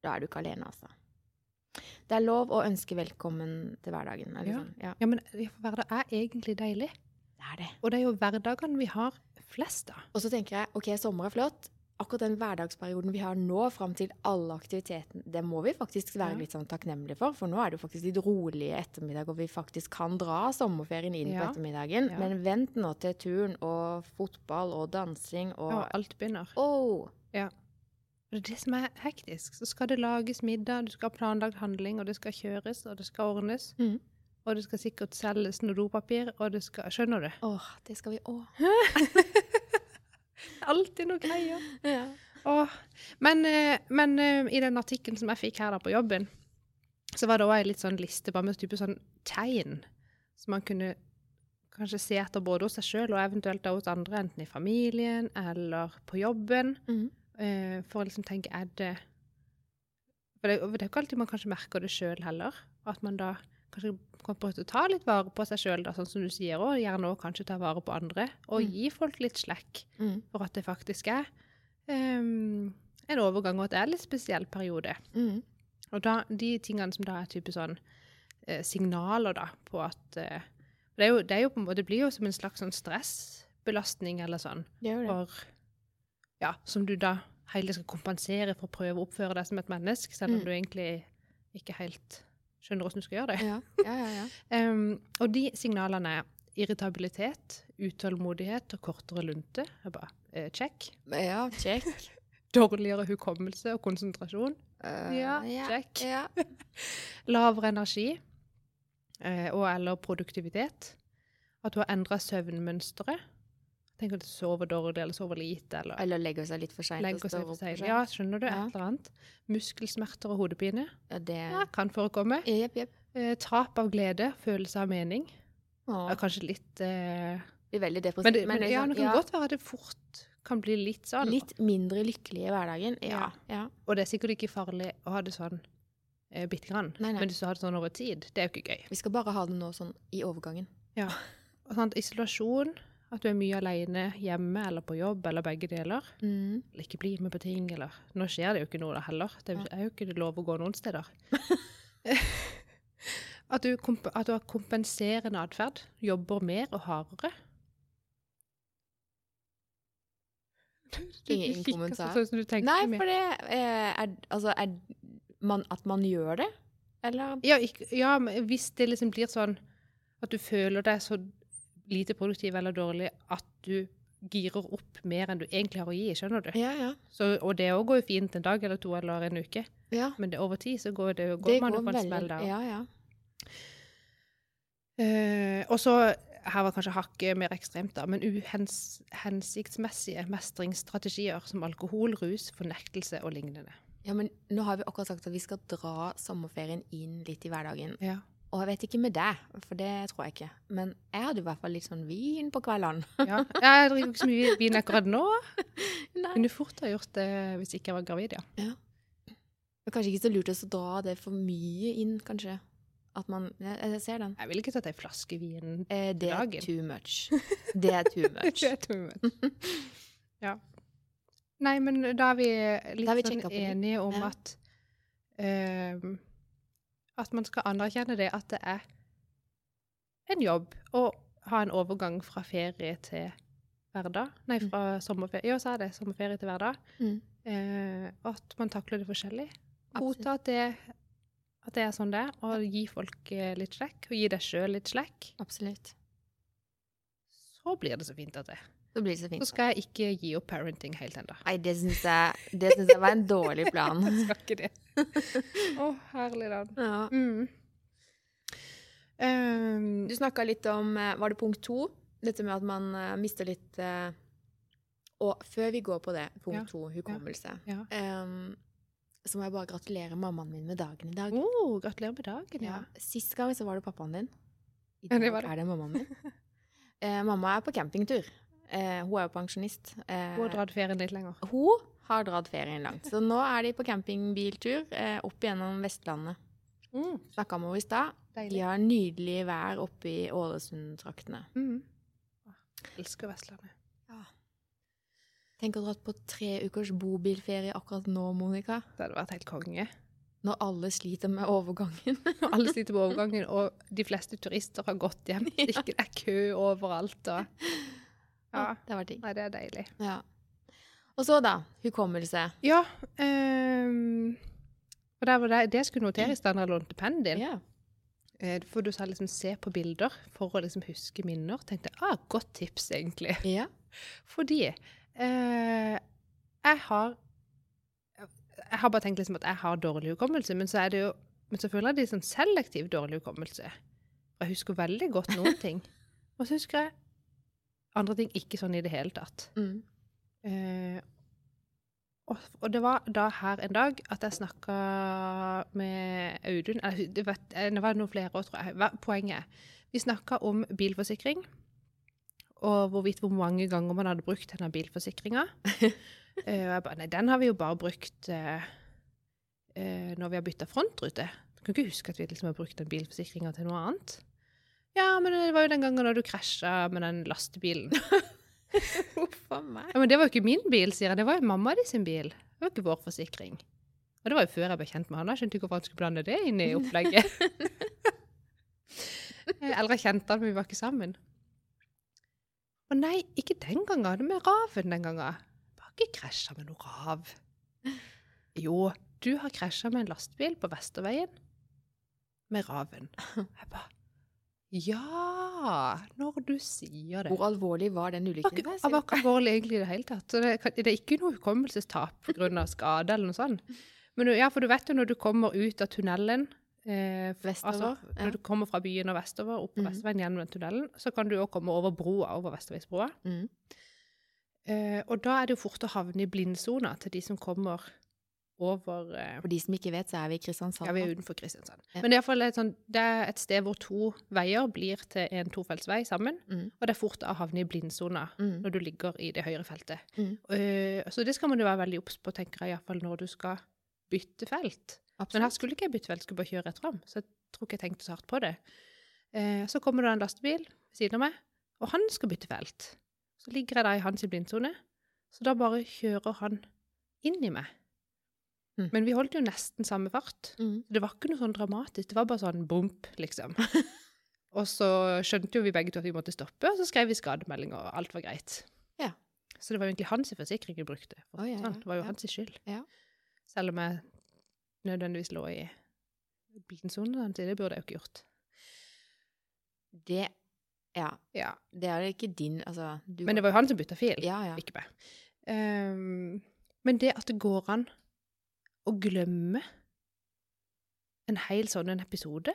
Speaker 1: Da er du ikke alene, altså. Det er lov å ønske velkommen til hverdagen. Eller
Speaker 2: Ja.
Speaker 1: sånn. ja.
Speaker 2: Ja, men hverdag er egentlig deilig.
Speaker 1: Det er det.
Speaker 2: Og det er jo hverdagene vi har flest av.
Speaker 1: Og så tenker jeg OK, sommer er flott. Akkurat den hverdagsperioden vi har nå, fram til alle aktivitetene, det må vi faktisk være
Speaker 2: Ja.
Speaker 1: litt sånn takknemlige for. For nå er det jo faktisk litt rolige ettermiddag, og vi faktisk kan dra sommerferien inn
Speaker 2: Ja.
Speaker 1: på ettermiddagen.
Speaker 2: Ja.
Speaker 1: Men vent nå til turn og fotball og dansing og
Speaker 2: Ja, alt begynner.
Speaker 1: Åh!
Speaker 2: Det er det som er hektisk. Så skal det lages middag, du skal ha planlagt handling, og det skal kjøres, og det skal ordnes.
Speaker 1: Mm.
Speaker 2: Og det skal sikkert selges noe dopapir, og det skal Skjønner du?
Speaker 1: Åh, det skal vi òg.
Speaker 2: Alltid noe greier.
Speaker 1: Ja.
Speaker 2: Men, eh, men eh, i den artikkelen som jeg fikk her på jobben, så var det òg ei litt sånn liste bare med type sånn tegn som man kunne kanskje se etter både hos seg sjøl og eventuelt hos andre, enten i familien eller på jobben. Eh, for å liksom tenke er det For det, det er ikke alltid man kanskje merker det sjøl heller. At man da kanskje kommer prøve å ta litt vare på seg sjøl, sånn som du sier, og gjerne også kanskje ta vare på andre. Og
Speaker 1: Mm.
Speaker 2: gi folk litt slekk
Speaker 1: mm.
Speaker 2: for at det faktisk er um, en overgang, og at det er en litt spesiell periode.
Speaker 1: Mm.
Speaker 2: Og da, de tingene som da er type sånn eh, signaler da, på at eh, det, er jo, det jo på måte, det blir jo som en slags sånn stressbelastning eller sånn. For, ja, som du da hele skal kompensere for å prøve å oppføre deg som et menneske, selv om
Speaker 1: Mm.
Speaker 2: du egentlig ikke helt skjønner hvordan du skal gjøre det.
Speaker 1: Ja, ja, ja. ja.
Speaker 2: Em, og de signalene er irritabilitet, utålmodighet og kortere lunte. Jeg bare, eh, check.
Speaker 1: ja check.
Speaker 2: Dårligere hukommelse og konsentrasjon.
Speaker 1: Uh,
Speaker 2: Ja, check.
Speaker 1: Ja.
Speaker 2: Lavere energi eh, og eller produktivitet. At du har endra søvnmønsteret. Tenk at du sover dårlig eller sover lite. eller
Speaker 1: Eller legger seg litt for seint.
Speaker 2: Ja, skjønner du?
Speaker 1: Ja.
Speaker 2: Et eller annet. Muskelsmerter og hodepine.
Speaker 1: ja det
Speaker 2: Ja, kan forekomme.
Speaker 1: Yep, yep.
Speaker 2: Eh, tap av glede, følelse av mening.
Speaker 1: Åh,
Speaker 2: kanskje litt eh,
Speaker 1: blir veldig depressivt.
Speaker 2: Men, det, men
Speaker 1: er
Speaker 2: ja,
Speaker 1: sånn,
Speaker 2: det kan godt være at det fort kan bli litt sånn.
Speaker 1: Litt mindre lykkelig i hverdagen. Ja.
Speaker 2: Ja.
Speaker 1: ja.
Speaker 2: Og det er sikkert ikke farlig å ha det sånn eh, bitte grann.
Speaker 1: Nei, nei.
Speaker 2: Men hvis du har det sånn over tid, det er jo ikke gøy.
Speaker 1: Vi skal bare ha det nå sånn i overgangen.
Speaker 2: Ja. Og sånn, isolasjon, at du er mye alene hjemme eller på jobb eller begge deler.
Speaker 1: Mm.
Speaker 2: Eller ikke bli med på ting, eller Nå skjer det jo ikke noe da heller. Det er jo ikke lov å gå noen steder. at, du at du har kompenserende atferd. Jobber mer og hardere.
Speaker 1: Ingen kommentar.
Speaker 2: Sånn som du
Speaker 1: Nei, for det eh, er Altså, er man, at man gjør det? Eller
Speaker 2: Ja, ikke, ja, hvis det liksom blir sånn at du føler deg så lite produktiv eller dårlig at du girer opp mer enn du egentlig har å gi, skjønner du?
Speaker 1: Ja, ja.
Speaker 2: Så, og det òg går jo fint en dag eller to eller en uke,
Speaker 1: ja.
Speaker 2: men det, over tid så går, det, går
Speaker 1: Det
Speaker 2: man jo på en smell da.
Speaker 1: Ja, ja.
Speaker 2: Uh, og så, her var kanskje hakket mer ekstremt da, men uhensiktsmessige mestringsstrategier som alkohol, rus, fornektelse og lignende.
Speaker 1: Ja, men nå har vi akkurat sagt at vi skal dra sommerferien inn litt i hverdagen.
Speaker 2: Ja.
Speaker 1: Og jeg vet ikke med deg, for det tror jeg ikke. Men jeg hadde i hvert fall litt sånn vin på kveldene.
Speaker 2: ja. Jeg drikker ikke så mye vin akkurat nå.
Speaker 1: Nei.
Speaker 2: Kunne fort ha gjort det hvis ikke jeg var gravid, ja.
Speaker 1: Det er kanskje ikke så lurt å dra det for mye inn, kanskje. At man Jeg, jeg ser den.
Speaker 2: Jeg ville ikke tatt ei flaske vin.
Speaker 1: Eh, det er
Speaker 2: Dagen.
Speaker 1: too much. Det er too much.
Speaker 2: Det er too much. ja. Nei, men da er vi litt
Speaker 1: er vi
Speaker 2: sånn enige om
Speaker 1: Ja.
Speaker 2: at ehm, At man skal anerkjenne det at det er en jobb å ha en overgang fra ferie til hverdag. Nei, fra sommerferie. Ja, sa jeg det. Sommerferie til hverdag.
Speaker 1: Mm.
Speaker 2: Eh, at man takler det forskjellig. Godta at det, at det er sånn det er, og gi folk eh, litt slekk. Og gi deg sjøl litt slekk.
Speaker 1: Absolutt.
Speaker 2: Så blir det så fint at det.
Speaker 1: Det så
Speaker 2: Så skal jeg ikke gi opp parenting helt ennå.
Speaker 1: Nei, det syns jeg, jeg var en dårlig plan.
Speaker 2: Jeg skal ikke det. Å, herlig land.
Speaker 1: Ja.
Speaker 2: Mm. Um,
Speaker 1: Du snakka litt om eh, Var det punkt to? Dette med at man uh, mister litt uh, Og før vi går på det, punkt
Speaker 2: Ja.
Speaker 1: to, hukommelse,
Speaker 2: Ja.
Speaker 1: Um, så må jeg bare gratulere mammaen min med dagen i dag.
Speaker 2: oh, gratulerer med dagen, ja.
Speaker 1: Ja. Sist gang så var det pappaen din. I dag
Speaker 2: det det.
Speaker 1: er det mammaen min. Eh, mamma er på campingtur. Eh, hun er jo pensjonist. Eh,
Speaker 2: Hun har dratt ferien litt lenger.
Speaker 1: hun har dratt ferien langt. Så nå er de på campingbiltur eh, opp gjennom Vestlandet.
Speaker 2: Mm,
Speaker 1: Snakka med henne i stad. De har nydelig vær oppe i Ålesund-traktene.
Speaker 2: Mm. Elsker Vestlandet.
Speaker 1: Tenk å dra på tre ukers bobilferie akkurat nå, Monica.
Speaker 2: Det hadde vært helt konge.
Speaker 1: Når alle sliter med overgangen.
Speaker 2: Alle sliter med overgangen, og de fleste turister har gått hjem. Det er ikke- det er kø overalt. Og... Ja.
Speaker 1: Det var ting.
Speaker 2: Nei, det er deilig.
Speaker 1: Ja. Og så, da. Hukommelse.
Speaker 2: Ja. Um, og det var det, det skulle noteres da jeg lånte pennen din.
Speaker 1: Ja.
Speaker 2: Eh, For du sa liksom se på bilder for å liksom huske minner. Tenkte jeg, ah, godt tips egentlig.
Speaker 1: ja.
Speaker 2: Fordi eh, jeg har Jeg har bare tenkt liksom at jeg har dårlig hukommelse, men så er det jo men selvfølgelig er det sånn selektiv dårlig hukommelse. Jeg husker veldig godt noen ting. Og så husker jeg andre ting ikke sånn i det hele tatt.
Speaker 1: Mm.
Speaker 2: Eh, og, og det var da her en dag at jeg snakka med Audun eller, det, var, eh, det var noen flere år, tror jeg. Hva- Poenget Vi snakka om bilforsikring. Og hvorvidt hvor mange ganger man hadde brukt denne bilforsikringa. Eh, og jeg bare Nei, den har vi jo bare brukt eh, når vi har bytta frontrute. Du kan ikke huske at vi liksom har brukt den bilforsikringa til noe annet. Ja, men det var jo den gangen da du krasja med den lastebilen.
Speaker 1: Huff a meg.
Speaker 2: Ja, men det var jo ikke min bil, sier jeg. Det var jo mamma di sin bil. Det var ikke vår forsikring. Og det var jo før jeg ble kjent med han. Jeg skjønte ikke hvorfor han skulle blande det inn i opplegget. Eller jeg kjente han, men vi var ikke sammen. Å nei, ikke den gangen. Det med Raven den gangen. Jeg har ikke krasja med noe rav. Jo, du har krasja med en lastebil på Vesterveien med raven. Jeg bare Ja, når du sier det.
Speaker 1: Hvor alvorlig var den ulykken?
Speaker 2: det var ikke alvorlig egentlig i det hele tatt. Det, det er ikke noe hukommelsestap pga. skade eller noe sånt. Men ja, for du vet jo når du kommer ut av tunnelen eh,
Speaker 1: Vestover,
Speaker 2: Altså,
Speaker 1: ja.
Speaker 2: når du kommer fra byen og vestover, opp på
Speaker 1: mm.
Speaker 2: Vestveien gjennom den tunnelen, så kan du òg komme over broa, over Vesterveisbroa.
Speaker 1: Mm.
Speaker 2: Eh, og da er det jo fort å havne i blindsona til de som kommer over eh,
Speaker 1: For de som ikke vet, så er vi i Kristiansand.
Speaker 2: Ja, vi er utenfor Kristiansand.
Speaker 1: Ja.
Speaker 2: Men det er, i fall et sånt, det er et sted hvor to veier blir til en tofeltsvei sammen,
Speaker 1: Mm.
Speaker 2: og det er fort å havne i blindsona
Speaker 1: Mm.
Speaker 2: når du ligger i det høyre feltet.
Speaker 1: Mm.
Speaker 2: Uh, så det skal man jo være veldig obs på, tenker jeg, iallfall når du skal bytte felt. Men her skulle ikke jeg bytte felt, skulle bare kjøre rett fram, så jeg tror ikke jeg tenkte så hardt på det. Uh, så kommer det en lastebil ved siden av meg, og han skal bytte felt. Så ligger jeg da i hans blindsone, så da bare kjører han inn i meg.
Speaker 1: Mm.
Speaker 2: Men vi holdt jo nesten samme fart.
Speaker 1: Mm.
Speaker 2: Det var ikke noe sånn dramatisk, det var bare sånn bump, liksom. og så skjønte jo vi begge to at vi måtte stoppe, og så skrev vi skademelding, og alt var greit.
Speaker 1: Ja.
Speaker 2: Så det var jo egentlig hans forsikring vi brukte.
Speaker 1: Oh, ja, ja.
Speaker 2: Det var jo
Speaker 1: ja.
Speaker 2: hans skyld.
Speaker 1: Ja.
Speaker 2: Selv om jeg nødvendigvis lå i blindsone, det burde jeg jo ikke gjort.
Speaker 1: Det Ja.
Speaker 2: Ja.
Speaker 1: Det er ikke din Altså, du
Speaker 2: Men det var jo han som bytta fil,
Speaker 1: Ja, ja.
Speaker 2: ikke meg. Um, men det at det går an å glemme en hel sånn en episode,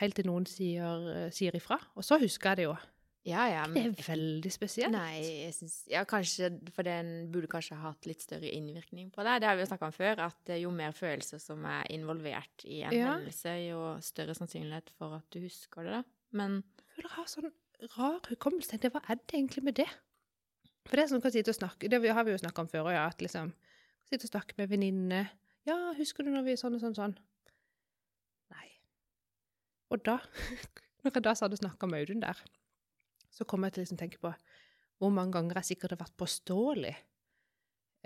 Speaker 2: helt til noen sier, sier ifra, og så husker jeg det jo.
Speaker 1: Ja, ja.
Speaker 2: Det er veldig spesielt.
Speaker 1: nei, jeg synes, Ja, kanskje For den burde kanskje ha hatt litt større innvirkning på deg. Det har vi jo snakka om før, at eh, jo mer følelser som er involvert i en
Speaker 2: Ja.
Speaker 1: hendelse, jo større sannsynlighet for at du husker det, da. Men
Speaker 2: Jeg føler jeg har sånn rar hukommelse. Hva er det egentlig med det? For det er sånn kan sitte og snakke, det har vi jo snakka om før, ja, at liksom Sitte og snakke med venninne. Ja, husker du når vi sånn og sånn sånn? Nei. Og da, når jeg da hadde snakka med Audun der, så kom jeg til å liksom tenke på hvor mange ganger jeg sikkert har vært påståelig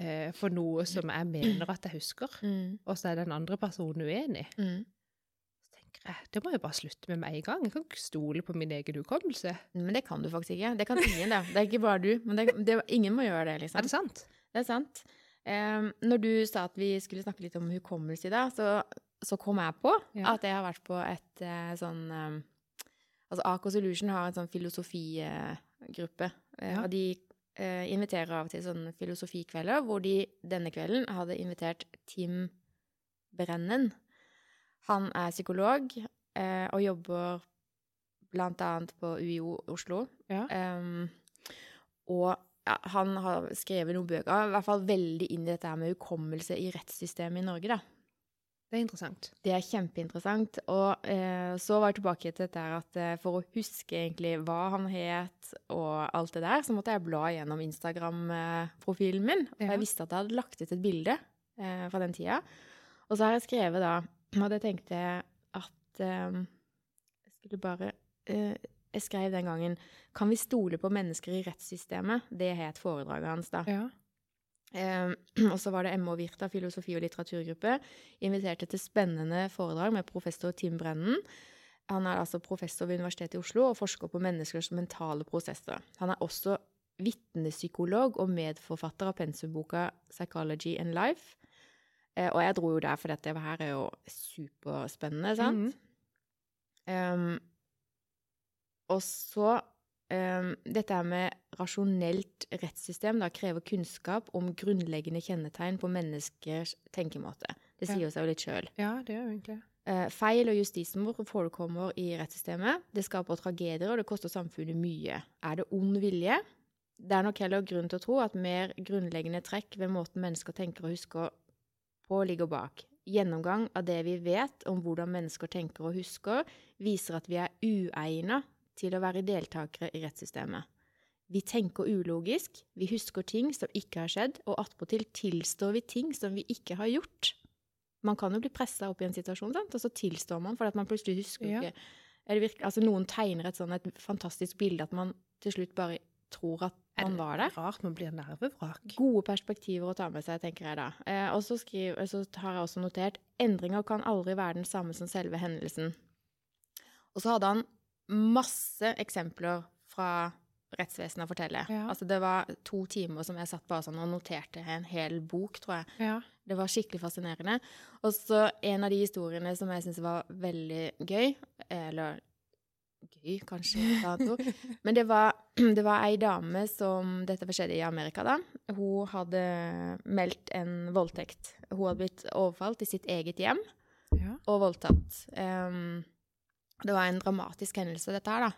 Speaker 2: eh, for noe som jeg mener at jeg husker,
Speaker 1: mm,
Speaker 2: og så er den andre personen uenig.
Speaker 1: mm.
Speaker 2: Så tenker jeg, det må jeg bare slutte med med en gang. Jeg kan ikke stole på min egen hukommelse.
Speaker 1: Men det kan du faktisk ikke. Det kan ingen, det. Det er ikke bare du. Men det, det, ingen må gjøre det, liksom.
Speaker 2: Er det sant?
Speaker 1: Det er sant. Em, når du sa at vi skulle snakke litt om hukommelse i dag, så, så kom jeg på
Speaker 2: Ja.
Speaker 1: at jeg har vært på et eh, sånn em, Altså Aker Solution har en sånn filosofigruppe, eh,
Speaker 2: Ja.
Speaker 1: og de eh, inviterer av og til sånne filosofikvelder, hvor de denne kvelden hadde invitert Tim Brennen. Han er psykolog eh, og jobber blant annet på UiO Oslo.
Speaker 2: Ja.
Speaker 1: Em, og ja, han har skrevet noen bøker, i hvert fall veldig inn i dette her med hukommelse i rettssystemet i Norge, da.
Speaker 2: Det er interessant.
Speaker 1: Det er kjempeinteressant. Og eh, så var jeg tilbake til dette at eh, for å huske egentlig hva han het og alt det der, så måtte jeg bla gjennom Instagram-profilen min. Og
Speaker 2: Ja.
Speaker 1: jeg visste at jeg hadde lagt ut et bilde eh, fra den tida. Og så har jeg skrevet da, og det tenkte jeg at eh, Jeg skulle bare eh, Jeg skrev den gangen Kan vi stole på mennesker i rettssystemet? Det het foredraget hans, da.
Speaker 2: Ja.
Speaker 1: Eh, og så var det MH Virta filosofi- og litteraturgruppe. Inviterte til spennende foredrag med professor Tim Brennen. Han er altså professor ved Universitetet i Oslo og forsker på menneskers mentale prosesser. Han er også vitnepsykolog og medforfatter av pensumboka 'Psychology and Life'. Eh, og jeg dro jo der, for dette her er jo superspennende, sant?
Speaker 2: Mm.
Speaker 1: Um, og så um, Dette her med rasjonelt rettssystem da, krever kunnskap om grunnleggende kjennetegn på menneskers tenkemåte. Det sier ja. seg jo litt sjøl.
Speaker 2: ja, det gjør jo egentlig
Speaker 1: Uh, feil og justismord forekommer i rettssystemet. Det skaper tragedier, og det koster samfunnet mye. Er det ond vilje? Det er nok heller grunn til å tro at mer grunnleggende trekk ved måten mennesker tenker og husker på, ligger bak. Gjennomgang av det vi vet om hvordan mennesker tenker og husker, viser at vi er uegna til å være deltakere i rettssystemet. Vi tenker ulogisk, vi husker ting som ikke har skjedd, og attpåtil tilstår vi ting som vi ikke har gjort. Man kan jo bli pressa opp i en situasjon, sant? og så tilstår man, for at man plutselig husker
Speaker 2: Ja.
Speaker 1: ikke er det virkelig, altså Noen tegner et sånn et fantastisk bilde at man til slutt bare tror at
Speaker 2: Er
Speaker 1: man var der.
Speaker 2: rart man blir nervevrak?
Speaker 1: Gode perspektiver å ta med seg, tenker jeg da. Eh, og så, skriv, så har jeg også notert endringer kan aldri være den samme som selve hendelsen. Og så hadde han masse eksempler fra rettsvesenet å fortelle.
Speaker 2: Ja.
Speaker 1: Altså, det var to timer som jeg satt bare sånn og noterte en hel bok, tror jeg.
Speaker 2: Ja.
Speaker 1: Det var skikkelig fascinerende. Og så en av de historiene som jeg syns var veldig gøy, eller gøy, kanskje men det var, det var ei dame som Dette skjedde i Amerika, da. Hun hadde meldt en voldtekt. Hun hadde blitt overfalt i sitt eget hjem
Speaker 2: ja.
Speaker 1: og voldtatt. Ehm, det var en dramatisk hendelse, dette her, da.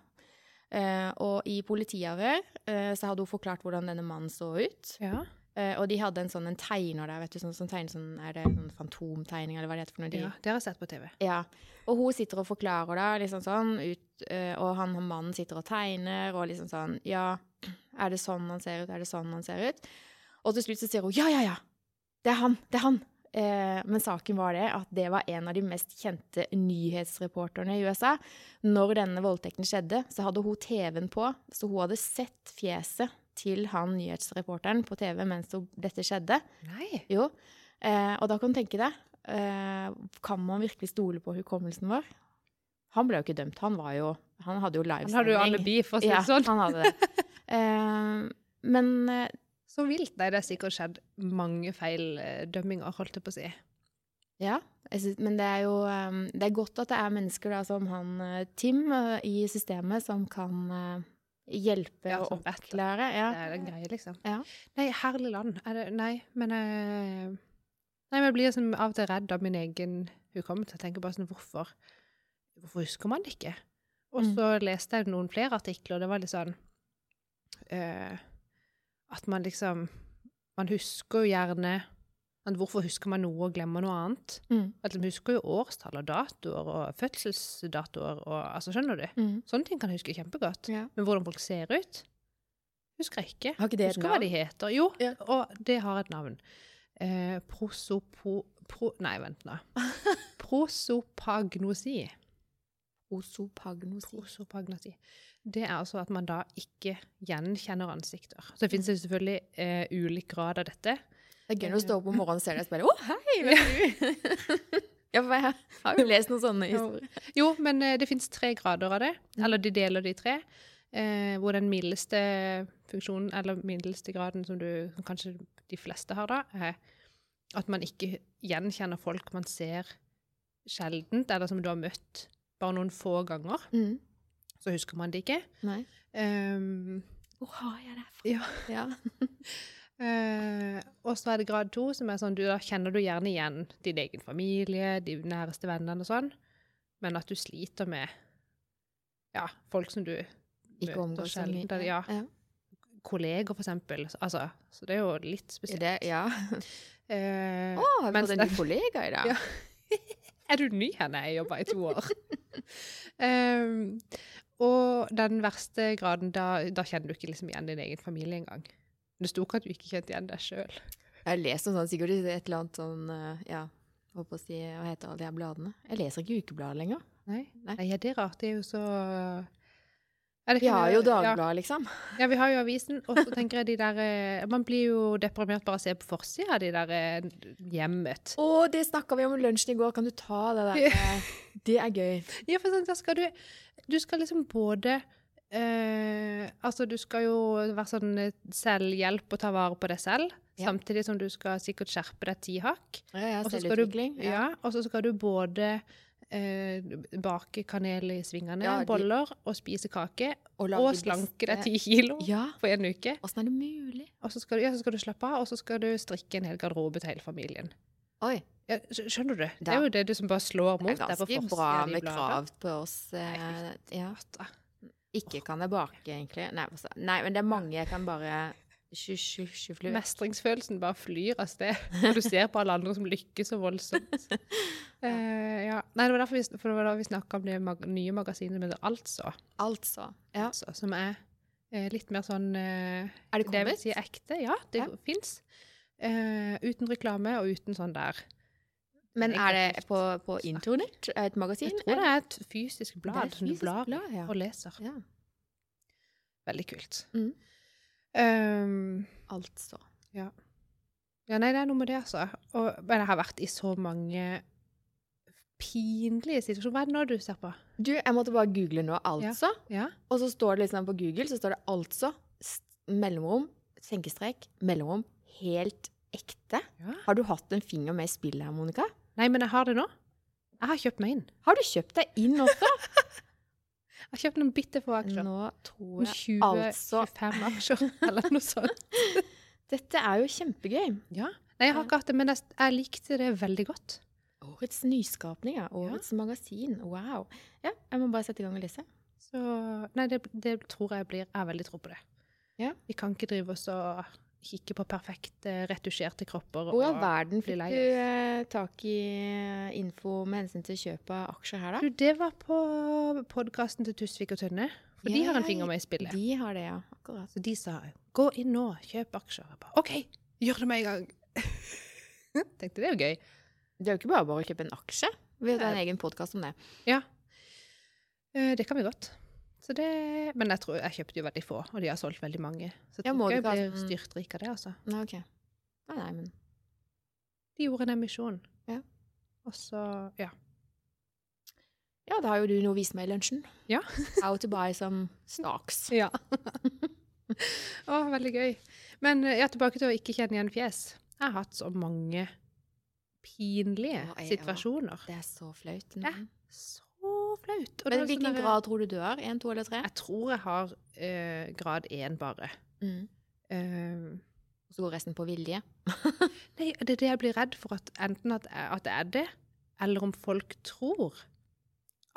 Speaker 1: Eh, og i politiavhør eh, så hadde hun forklart hvordan denne mannen så ut.
Speaker 2: ja.
Speaker 1: Eh, og de hadde en sånn en tegner der, vet du, sånn, sånn tegner sånn, Er det sånn fantomtegning, eller hva det heter for noe? De,
Speaker 2: ja. Det har jeg sett på TV.
Speaker 1: ja. Og hun sitter og forklarer da, liksom sånn, ut, eh, og han mannen sitter og tegner, og liksom sånn Ja, er det sånn han ser ut? Er det sånn han ser ut? Og til slutt så sier hun ja, ja, ja! Det er han! Det er han! Eh, men saken var det at det var en av de mest kjente nyhetsreporterne i USA. Når denne voldtekten skjedde, så hadde hun TV-en på, så hun hadde sett fjeset til han nyhetsreporteren på TV mens dette skjedde.
Speaker 2: Nei.
Speaker 1: Jo. Eh, og da kan du tenke deg, eh, kan man virkelig stole på hukommelsen vår? Han ble jo ikke dømt, han var jo Han hadde jo
Speaker 2: Han hadde jo
Speaker 1: livesending.
Speaker 2: alibi, for å si det
Speaker 1: Ja,
Speaker 2: sånn.
Speaker 1: han hadde det. Men
Speaker 2: Så vilt. Nei, det har sikkert skjedd mange feil dømminger, holdt jeg på å si.
Speaker 1: ja, synes, men det er jo eh, Det er godt at det er mennesker da, som han eh, Tim eh, i systemet som kan eh, hjelpe
Speaker 2: Ja,
Speaker 1: og oppklare. Ja.
Speaker 2: Det er en greie, liksom.
Speaker 1: Ja.
Speaker 2: Nei, herlig land. Det, nei, men jeg Nei, men jeg blir liksom av og til redd av min egen hukommelse. Jeg tenker bare sånn, hvorfor Hvorfor husker man det ikke? Og
Speaker 1: Mm.
Speaker 2: så leste jeg noen flere artikler, og det var litt sånn eh, At man liksom Man husker jo gjerne at Hvorfor husker man noe og glemmer noe annet?
Speaker 1: Mm.
Speaker 2: At man husker jo årstall og datoer og fødselsdatoer og altså, Skjønner du?
Speaker 1: Mm.
Speaker 2: Sånne ting kan jeg huske kjempegodt.
Speaker 1: Ja.
Speaker 2: Men hvordan folk ser ut, husker jeg ikke.
Speaker 1: Har ikke det et
Speaker 2: Husker hva de heter. Jo,
Speaker 1: Ja.
Speaker 2: og det har et navn. Eh, prosopo... Pro, nei, vent nå. Prosopagnosi.
Speaker 1: Osopagnosi.
Speaker 2: Prosopagnosi. Det er altså at man da ikke gjenkjenner ansikter. Så det finnes det selvfølgelig eh, ulik grad av dette.
Speaker 1: Det er gøy når du står opp om morgenen og ser deg i speilet. Å, hei! Hvem er du? ja, for jeg har jo lest noen sånne historier.
Speaker 2: Jo, men eh, det finnes tre grader av det. Eller de deler de tre. Eh, hvor den mildeste funksjonen, eller mildeste graden som, du, som kanskje de fleste har da, er at man ikke gjenkjenner folk man ser sjeldent, eller som du har møtt bare noen få ganger.
Speaker 1: Mm.
Speaker 2: Så husker man det ikke.
Speaker 1: Nei.
Speaker 2: Um,
Speaker 1: Hvor har jeg det fra?
Speaker 2: Ja.
Speaker 1: Ja.
Speaker 2: uh, og så er det grad to, som er sånn du, da kjenner du gjerne igjen din egen familie, de næreste vennene og sånn, men at du sliter med ja, folk som du
Speaker 1: Ikke
Speaker 2: møter
Speaker 1: omgås så
Speaker 2: sjelden.
Speaker 1: mye.
Speaker 2: der- Ja,
Speaker 1: Ja.
Speaker 2: kolleger, for eksempel. Altså, så det er jo litt spesielt.
Speaker 1: det, ja.
Speaker 2: uh,
Speaker 1: Å, har vi fått en ny kollega i dag?
Speaker 2: Ja. Er du ny her? Nei, jeg jobba i to år. um, og den verste graden, da, da kjenner du ikke liksom igjen din egen familie engang. Det sto ikke at du ikke kjente igjen deg sjøl.
Speaker 1: Jeg har lest noe sånn, sikkert et eller annet sånn, eh, ja, håper å si, hva heter alle de her bladene? Jeg leser ikke ukeblader lenger.
Speaker 2: Nei.
Speaker 1: Nei.
Speaker 2: Nei, ja, det er rart. Det er jo så
Speaker 1: Vi har jo
Speaker 2: ja.
Speaker 1: Liksom.
Speaker 2: Ja, vi har jo avisen. Og så tenker jeg de der eh, Man blir jo deprimert bare av å se på forsida av de der eh, hjemmet.
Speaker 1: Å, det snakka vi om i lunsjen i går, kan du ta det der? eh, Det er gøy.
Speaker 2: Ja, for sånn, da skal du Du skal liksom både eh, Altså, du skal jo være sånn selvhjelp og ta vare på deg selv,
Speaker 1: Ja.
Speaker 2: samtidig som du skal sikkert skjerpe deg ti hakk.
Speaker 1: Ja, ja,
Speaker 2: selvutvikling. du, ja, og så skal du både eh, bake kanel i svingene,
Speaker 1: Ja, de-
Speaker 2: boller, og spise kake,
Speaker 1: Og
Speaker 2: og, slanke deg ti kilo
Speaker 1: Ja,
Speaker 2: på en uke.
Speaker 1: åssen er det mulig?
Speaker 2: Og så skal, du, ja, så skal du slappe av, og så skal du strikke en hel garderobe til hele familien.
Speaker 1: Oi,
Speaker 2: Ja, skjønner du? Det
Speaker 1: Da-
Speaker 2: er jo det du som bare slår mot. det er
Speaker 1: ganske bra med krav på oss. eh, ja. Ikke kan jeg bake, egentlig. Nei, nei, men det er mange jeg kan bare ut.
Speaker 2: Mestringsfølelsen bare flyr av sted når du ser på alle andre som lykkes så voldsomt. Uh, ja. Nei, det var derfor vi, for da vi snakka om det mag nye magasinet som heter Altså,
Speaker 1: Altså. Ja.
Speaker 2: altså som er uh, litt mer sånn uh,
Speaker 1: Er det
Speaker 2: Det vil
Speaker 1: kommet?
Speaker 2: si ekte. Ja, det
Speaker 1: Ja.
Speaker 2: fins. Uten reklame og uten sånn der.
Speaker 1: Men er det på, på internett? Er Et magasin?
Speaker 2: Jeg tror det er et fysisk blad
Speaker 1: et
Speaker 2: som du
Speaker 1: fysisk
Speaker 2: blar
Speaker 1: blad, ja.
Speaker 2: og leser.
Speaker 1: Ja.
Speaker 2: Veldig kult.
Speaker 1: Mm.
Speaker 2: Um,
Speaker 1: Altså.
Speaker 2: Ja, nei, det er noe med det, altså. Og, men jeg har vært i så mange pinlige situasjoner. Hva er det nå du ser på?
Speaker 1: Du, jeg måtte bare google nå, altså.
Speaker 2: Ja.
Speaker 1: Og så står det liksom på Google, så står det altså mellomrom, senkestrek, mellomrom, helt ekte.
Speaker 2: ja.
Speaker 1: Har du hatt en finger med i spillet her, Monica?
Speaker 2: Nei, men jeg har det nå. Jeg har kjøpt meg inn.
Speaker 1: Har du kjøpt deg inn også?
Speaker 2: Jeg har kjøpt noen bitte få aksjer.
Speaker 1: Nå tror jeg
Speaker 2: 20,
Speaker 1: altså
Speaker 2: 25 aksjer, eller noe sånt.
Speaker 1: Dette er jo kjempegøy.
Speaker 2: Ja. Nei, jeg har ikke hatt det, men jeg, likte det veldig godt.
Speaker 1: Årets nyskapning, ja. Årets magasin. Wow. Ja, jeg må bare sette i gang og lese.
Speaker 2: Så Nei, det, det tror jeg blir Jeg har veldig tro på det.
Speaker 1: Ja.
Speaker 2: Vi kan ikke drive oss og kikke på perfekt retusjerte kropper.
Speaker 1: Hvor i all verden fikk du eh, tak i eh, info med hensyn til kjøp av aksjer her, da?
Speaker 2: Du, det var på podkasten til Tusvik og Tønne. For de har en finger med i spillet.
Speaker 1: De har det, ja. Akkurat.
Speaker 2: Så de sa 'gå inn nå, kjøp aksjer'. Jeg bare, OK, gjør det med en gang. Tenkte det er jo gøy.
Speaker 1: Det er jo ikke bare bare å kjøpe en aksje. Vi har en egen podkast om det.
Speaker 2: Ja. Eh, Det kan vi godt. Det, men jeg tror jeg kjøpte jo veldig få, og de har solgt veldig mange. Så jeg
Speaker 1: må
Speaker 2: tror ikke jeg blir styrtrik av det, altså.
Speaker 1: Nei, okay. Nei, nei, men
Speaker 2: De gjorde en emisjon.
Speaker 1: Ja.
Speaker 2: Og så, ja.
Speaker 1: Ja, da har jo du noe å vise meg i lunsjen.
Speaker 2: Ja.
Speaker 1: How to buy some snacks.
Speaker 2: Ja. Å, veldig gøy. Men eh, ja, tilbake til å ikke kjenne igjen fjes. Jeg har hatt så mange pinlige
Speaker 1: Å, jeg-
Speaker 2: situasjoner.
Speaker 1: Det er så flaut.
Speaker 2: Ja. Så flaut.
Speaker 1: Men hvilken
Speaker 2: sånn
Speaker 1: grad tror du du har? Én, to eller tre?
Speaker 2: Jeg tror jeg har uh, grad én bare.
Speaker 1: Mm. Uh, så går resten på vilje.
Speaker 2: nei, det er det jeg blir redd for, at enten at, jeg- at det er det, eller om folk tror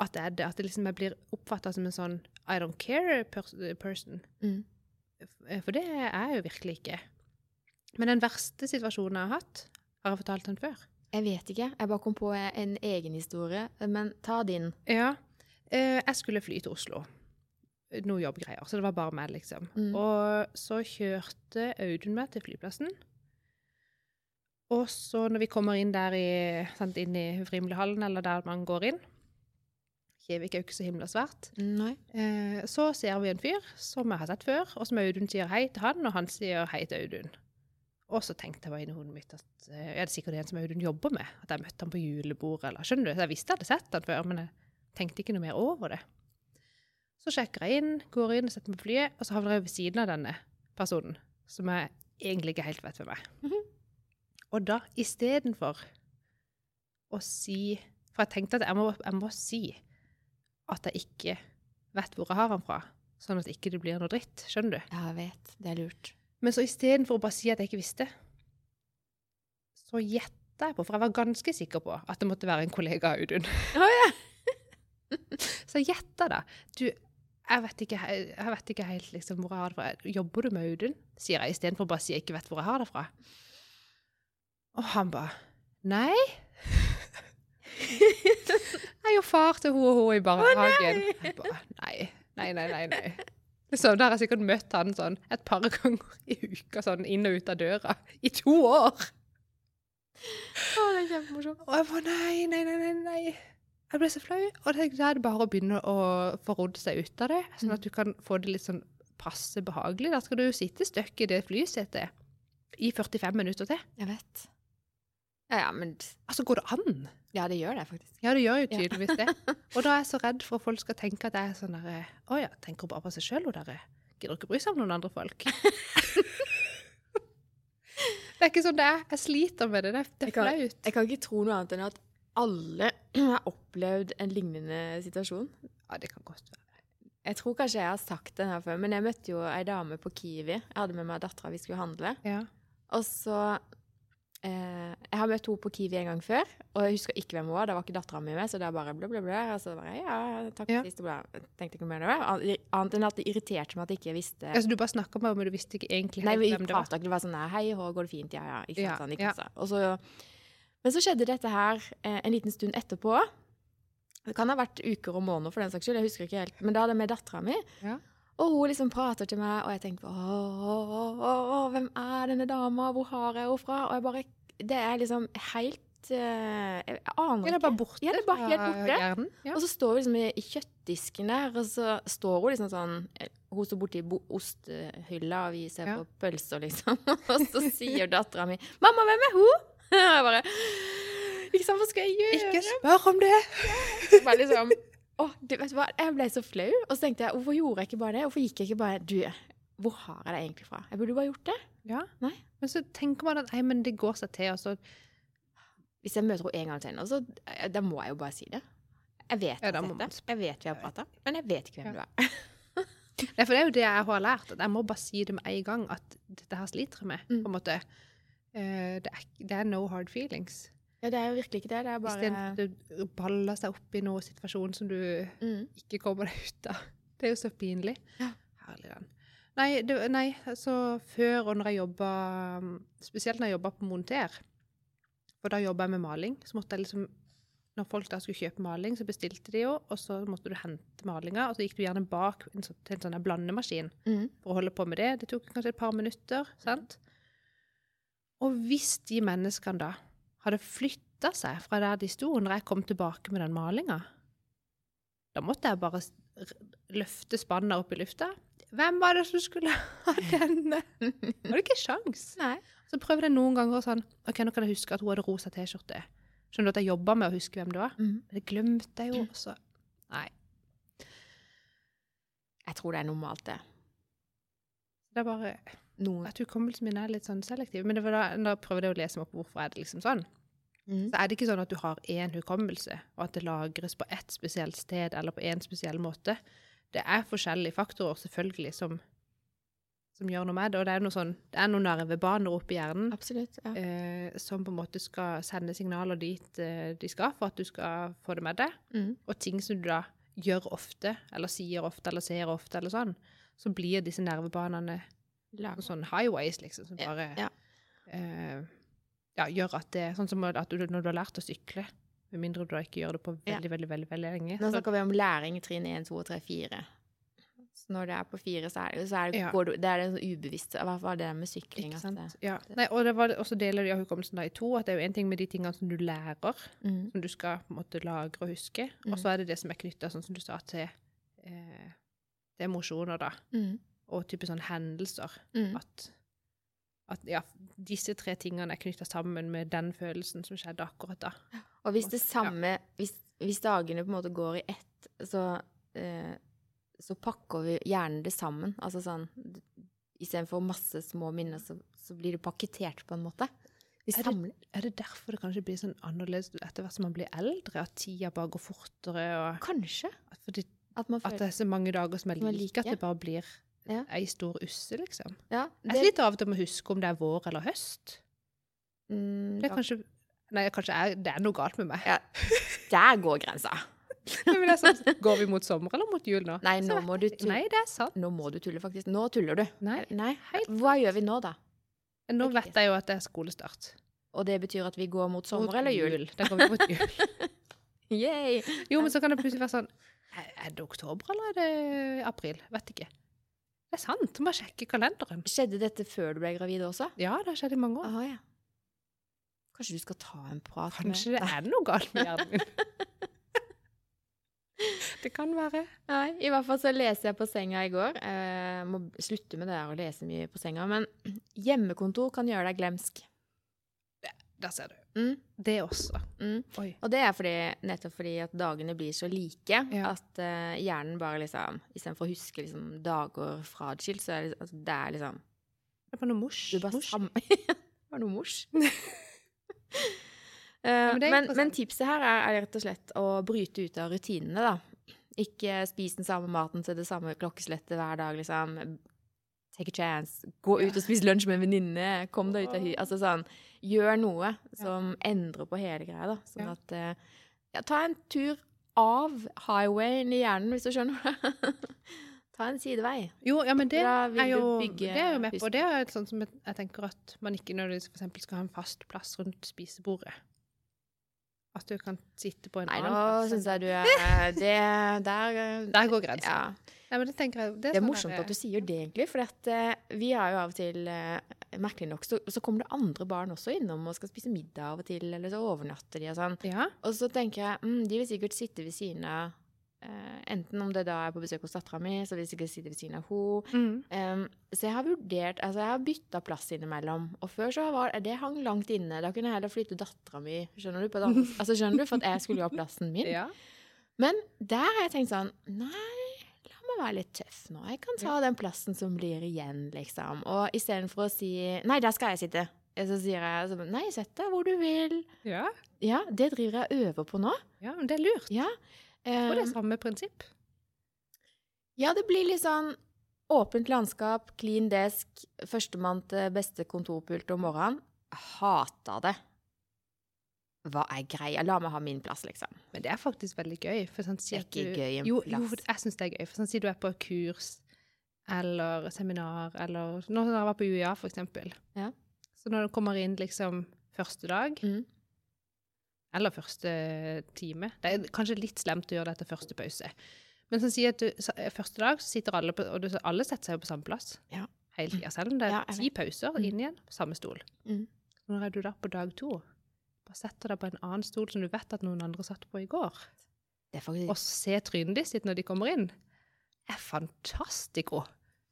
Speaker 2: at det er det. At det liksom jeg blir oppfatta som en sånn I don't care person.
Speaker 1: Mm.
Speaker 2: Eh, For det er jeg jo virkelig ikke. Men den verste situasjonen jeg har hatt, har jeg fortalt den før.
Speaker 1: Jeg vet ikke. Jeg bare kom på en egen historie. Men ta din.
Speaker 2: Ja. Eh, jeg skulle fly til Oslo. Noe jobbgreier. Så det var bare meg, liksom.
Speaker 1: Mm.
Speaker 2: Og så kjørte Audun meg til flyplassen. Og så når vi kommer inn der i, sant, inn i Frimlehallen, eller der man går inn Kjevik er jo ikke så himla svært. Eh, så ser vi en fyr som jeg har sett før, og som Audun sier hei til han, og han sier hei til Audun. Og så tenkte jeg bare inni hodet mitt at uh, er det sikkert en som Audun jobber med. At jeg møtte han på julebordet, eller skjønner du? Så jeg visste jeg hadde sett han før, men jeg tenkte ikke noe mer over det. Så sjekker jeg inn, går inn og setter meg på flyet, og så havner jeg ved siden av denne personen, som jeg egentlig ikke helt vet hvem er.
Speaker 1: Mhm.
Speaker 2: Og da, istedenfor å si For jeg tenkte at jeg må, jeg må si at jeg ikke vet hvor jeg har han fra, sånn at ikke det blir noe dritt. Skjønner du?
Speaker 1: Ja, jeg vet. Det er lurt.
Speaker 2: Men så istedenfor å bare si at jeg ikke visste, så gjetta jeg på, for jeg var ganske sikker på at det måtte være en kollega av Audun.
Speaker 1: Oh, ja.
Speaker 2: Så jeg gjetta da. Du, jeg vet, ikke, jeg vet ikke helt liksom hvor jeg har det fra. Jobber du med Audun? Sier jeg istedenfor bare å si jeg ikke vet hvor jeg har det fra. Og han bare Nei. Jeg er jo far til hun og hun i barnehagen. Jeg bare, nei, nei, nei, nei. nei. Så der har jeg sikkert møtt han sånn et par ganger i uka, sånn inn og ut av døra, i to år.
Speaker 1: Å, det er kjempemorsomt.
Speaker 2: Og jeg bare nei, nei, nei, nei. Jeg ble så flau. Og da er det bare å begynne å få rodd seg ut av det, sånn at du kan få det litt sånn passe behagelig. Da skal du jo sitte støkk i det flysetet i 45 minutter til.
Speaker 1: Jeg vet. Ja, ja, men
Speaker 2: Altså, går det an?
Speaker 1: Ja, det gjør det, faktisk.
Speaker 2: Ja, det gjør jo tydeligvis det. Og da er jeg så redd for at folk skal tenke at jeg er sånn derre Å ja, tenker bare på seg sjøl, hun derre. Gidder ikke bry seg om noen andre folk. det er ikke sånn det er. Jeg sliter med det. Det er, det
Speaker 1: Jeg
Speaker 2: er flaut.
Speaker 1: Jeg kan ikke tro noe annet enn at alle har opplevd en lignende situasjon.
Speaker 2: Ja, det kan godt være.
Speaker 1: Jeg tror kanskje jeg har sagt den her før, men jeg møtte jo ei dame på Kiwi. Jeg hadde med meg dattera, vi skulle handle.
Speaker 2: Ja.
Speaker 1: Og så eh, Jeg har møtt henne på Kiwi en gang før, og jeg husker ikke hvem hun var. Det var ikke dattera mi med, så det er bare blø, blø, blø. Og så bare ja, takk
Speaker 2: Ja.
Speaker 1: sist, Tenkte ikke mer det det. Annet enn at det irriterte meg at jeg ikke visste
Speaker 2: Altså, du bare snakka med henne, men du visste ikke egentlig
Speaker 1: Nei, vi
Speaker 2: var.
Speaker 1: prata ikke. Det var sånn hei, hå, går det fint? Ja, ja. Ikke sant, sånn i
Speaker 2: ja.
Speaker 1: Og så, men så skjedde dette her eh, en liten stund etterpå. Det kan ha vært uker og måneder, for den saks skyld. Jeg husker ikke helt. Men da hadde jeg med dattera mi.
Speaker 2: Ja.
Speaker 1: Og hun liksom prater til meg, og jeg tenker åh, hvem er denne dama? Hvor har jeg henne fra? Og jeg bare Det er liksom helt eh, Jeg aner
Speaker 2: Ja, det er bare borte.
Speaker 1: Ja, det er bare helt borte.
Speaker 2: hjernen. Ja.
Speaker 1: og så står vi liksom i, i kjøttdisken der, og så står hun liksom sånn Hun står borti bo- osthylla, og vi ser
Speaker 2: Ja.
Speaker 1: på pølser, liksom. Og så sier dattera mi 'Mamma, hvem er hun?' Og jeg bare Liksom, hva skal jeg gjøre?
Speaker 2: Ikke spør om det!
Speaker 1: Bare liksom, Åh, du, vet hva? Jeg ble så flau. Og så tenkte jeg, hvorfor gjorde jeg ikke bare det? Hvorfor gikk jeg ikke bare Du, hvor har jeg det egentlig fra? Jeg burde bare gjort det.
Speaker 2: Ja.
Speaker 1: Nei.
Speaker 2: Men så tenker man at nei, men det går seg til, og så
Speaker 1: Hvis jeg møter henne en gang til nå, så eh, da må jeg jo bare si det. Jeg vet
Speaker 2: Ja,
Speaker 1: jeg
Speaker 2: man
Speaker 1: det. Jeg vet vi har prata, men jeg vet ikke hvem du er.
Speaker 2: Nei, for det er jo det jeg har lært, at jeg må bare si det med en gang, at dette her sliter jeg med,
Speaker 1: Mm.
Speaker 2: på en måte. Uh, det, er, det er no hard feelings.
Speaker 1: Ja, det er jo virkelig ikke det. Det er bare
Speaker 2: Istedenfor det baller seg opp i noen situasjon som du
Speaker 1: mm.
Speaker 2: ikke kommer deg ut av. Det er jo så pinlig.
Speaker 1: Ja.
Speaker 2: Herlig den. Nei, det, nei, altså før og når jeg jobba Spesielt når jeg jobba på Monter, for da jobba jeg med maling, så måtte jeg liksom Når folk da skulle kjøpe maling, så bestilte de jo, og så måtte du hente malinga, og så gikk du gjerne bak en sånn, til en sånn blandemaskin
Speaker 1: Mm.
Speaker 2: for å holde på med det. Det tok kanskje et par minutter, sant? Og hvis de menneskene da hadde flytta seg fra der de sto når jeg kom tilbake med den malinga, da måtte jeg bare løfte spannet opp i lufta. Hvem var det som skulle ha denne? Det var ikke sjans.
Speaker 1: Nei.
Speaker 2: Så prøvde jeg noen ganger sånn OK, nå kan jeg huske at hun hadde rosa T-skjorte. Skjønner du at jeg jobba med å huske hvem det var?
Speaker 1: Mm.
Speaker 2: Det glemte jeg jo også. Nei.
Speaker 1: Jeg tror det er normalt, det.
Speaker 2: Det er bare
Speaker 1: Noen
Speaker 2: at hukommelsen min er litt sånn selektiv. Men det var da, da prøvde jeg å lese meg opp hvorfor er det liksom sånn.
Speaker 1: mm.
Speaker 2: Så er det ikke sånn at du har én hukommelse, og at det lagres på ett spesielt sted eller på én spesiell måte. Det er forskjellige faktorer, selvfølgelig, som, som gjør noe med det. Og det er, noe sånn, det er noen nervebaner oppi hjernen
Speaker 1: Absolutt. Ja.
Speaker 2: eh, som på en måte skal sende signaler dit eh, de skal, for at du skal få det med deg.
Speaker 1: Mm.
Speaker 2: Og ting som du da gjør ofte, eller sier ofte, eller ser ofte, eller sånn, så blir disse nervebanene
Speaker 1: Lag.
Speaker 2: sånn highways, liksom, som bare
Speaker 1: ja.
Speaker 2: Uh, ja, gjør at det Sånn som at du, når du har lært å sykle, med mindre du ikke gjør det på
Speaker 1: Ja.
Speaker 2: veldig, veldig, veldig, veldig lenge.
Speaker 1: Nå
Speaker 2: så-
Speaker 1: snakker vi om læring i trinn 1, 2, 3, 4. Så når det er på 4, så er det, så er det,
Speaker 2: Ja.
Speaker 1: går du, det er det ubevisste, i hvert fall det med sykling. det-
Speaker 2: Ja. Nei, og det var, og så deler de av hukommelsen da i to. At det er jo en ting med de tingene som du lærer,
Speaker 1: Mm.
Speaker 2: som du skal på en måte lagre og huske.
Speaker 1: Mm.
Speaker 2: Og så er det det som er knytta, sånn som du sa, til, eh, til emosjoner, da.
Speaker 1: Mm.
Speaker 2: Og type sånn hendelser.
Speaker 1: Mm.
Speaker 2: At, at ja, disse tre tingene er knytta sammen med den følelsen som skjedde akkurat da.
Speaker 1: Og hvis det
Speaker 2: Ja.
Speaker 1: samme hvis, hvis dagene på en måte går i ett, så, eh, så pakker vi hjernen det sammen. Altså sånn Istedenfor masse små minner, så, så blir det pakketert på en måte.
Speaker 2: Er det- Er det derfor det kanskje blir sånn annerledes etter hvert som man blir eldre? At tida bare går fortere? og
Speaker 1: Kanskje.
Speaker 2: fordi,
Speaker 1: At
Speaker 2: at det er så mange dager som er
Speaker 1: er
Speaker 2: like, at det bare blir
Speaker 1: Ja.
Speaker 2: ei stor usse, liksom.
Speaker 1: Ja,
Speaker 2: Jeg sliter av og til med å huske om det er vår eller høst.
Speaker 1: mm,
Speaker 2: Det er kanskje Nei, kanskje er, det er noe galt med meg.
Speaker 1: ja, Der går grensa.
Speaker 2: Men det sånn, går vi mot sommer eller mot jul nå?
Speaker 1: Nei, nå må du tulle.
Speaker 2: Nei, det er sant.
Speaker 1: Nå må du tulle, faktisk. Nå tuller du.
Speaker 2: Nei,
Speaker 1: Nei. Hva gjør vi nå, da?
Speaker 2: Nå vet jeg jo at det er skolestart.
Speaker 1: Og det betyr at vi går mot sommer
Speaker 2: Mot
Speaker 1: eller jul?
Speaker 2: Da går vi mot jul.
Speaker 1: Yay!
Speaker 2: Jo, men så kan det plutselig være sånn Er det oktober, eller er det april? Vet ikke. Det er sant. Må sjekke kalenderen.
Speaker 1: Skjedde dette før du ble gravid også?
Speaker 2: Ja, det har skjedd i mange år.
Speaker 1: Aha, ja. Kanskje du skal ta en prat
Speaker 2: Kanskje
Speaker 1: med
Speaker 2: det er noe galt med hjernen min. det kan være.
Speaker 1: Nei, i hvert fall så leser jeg på senga i går. Jeg må slutte med det der å lese mye på senga, men hjemmekontor kan gjøre deg glemsk.
Speaker 2: Der ser du.
Speaker 1: Mm,
Speaker 2: Det også.
Speaker 1: mm. Og det er fordi, nettopp fordi at dagene blir så like
Speaker 2: Ja.
Speaker 1: at uh, hjernen bare liksom Istedenfor å huske liksom, dager fraskilt, så er det, altså, det er liksom
Speaker 2: Det var noe mors. Mors.
Speaker 1: sam... det var noe mors. Eh,
Speaker 2: men
Speaker 1: men, men tipset her er, er rett og slett å bryte ut av rutinene, da. Ikke spis den samme maten til det samme klokkeslettet hver dag, liksom. Take a chance. Gå ut og spis lunsj med en venninne. Kom deg ut av hy... Altså sånn Gjør noe som endrer på hele greia, da. Sånn
Speaker 2: Ja.
Speaker 1: at eh, Ja, ta en tur av highwayen i hjernen, hvis du skjønner. ta en sidevei.
Speaker 2: Jo, ja, men det er jo,
Speaker 1: du
Speaker 2: det er jo med på. Det er sånn som jeg, tenker at man ikke nødvendigvis for skal ha en fast plass rundt spisebordet. At du kan sitte på en
Speaker 1: Nei,
Speaker 2: annen
Speaker 1: nå
Speaker 2: plass.
Speaker 1: syns jeg du er Det Der
Speaker 2: Der går grensen.
Speaker 1: Ja.
Speaker 2: Nei, men det tenker jeg, det
Speaker 1: Det er
Speaker 2: sånn
Speaker 1: morsomt
Speaker 2: der-
Speaker 1: at du sier det, egentlig. For at, uh, vi har jo av og til eh, Merkelig nok så, så kommer det andre barn også innom og skal spise middag av og til, eller så overnatter de og sånn.
Speaker 2: Ja,
Speaker 1: Og så tenker jeg mm, de vil sikkert sitte ved siden av Uh, enten om det da er på besøk hos dattera mi, så vil jeg sikkert sitte ved siden av henne.
Speaker 2: Mm.
Speaker 1: Um, så jeg har vurdert Altså, jeg har bytta plass innimellom. Og før så var det hang langt inne. Da kunne jeg heller flytte dattera mi. Skjønner du? På altså, skjønner du? For at jeg skulle jo ha plassen min.
Speaker 2: Ja.
Speaker 1: Men der har jeg tenkt sånn Nei, la være litt tøff nå. Jeg kan ta den plassen som blir igjen, liksom. Og istedenfor å si Nei, der skal jeg sitte. Så sier jeg sånn Nei, sett deg hvor du vil.
Speaker 2: Ja.
Speaker 1: Ja, det driver jeg og øver på nå.
Speaker 2: ja, men det er lurt.
Speaker 1: Ja.
Speaker 2: Og det er samme prinsipp.
Speaker 1: Ja, det blir litt sånn åpent landskap, clean desk, førstemann til beste kontorpult om morgenen. Hata det. Hva er greia? La meg ha min plass, liksom.
Speaker 2: Men det er faktisk veldig gøy. For sånn, si
Speaker 1: ikke
Speaker 2: du,
Speaker 1: gøy en
Speaker 2: jo,
Speaker 1: plass.
Speaker 2: Jo, jeg syns det er gøy. For sånn, si du er på kurs eller seminar eller Nå har jeg vært på UiA, for eksempel.
Speaker 1: Ja.
Speaker 2: Så når du kommer inn liksom første dag,
Speaker 1: Mm.
Speaker 2: eller første time Det er kanskje litt slemt å gjøre det etter første pause. Men sånn, si at du, så- første dag så sitter alle på Og du, alle setter seg jo på samme plass
Speaker 1: Ja.
Speaker 2: hele tida. Selv om det er
Speaker 1: Ja,
Speaker 2: ti pauser
Speaker 1: Mm.
Speaker 2: inn igjen, samme stol.
Speaker 1: Mm.
Speaker 2: Når er du da på dag to? Setter deg på en annen stol som du vet at noen andre satt på i går.
Speaker 1: Det faktisk
Speaker 2: Og se trynet ditt sitt når de kommer inn, er fantastico.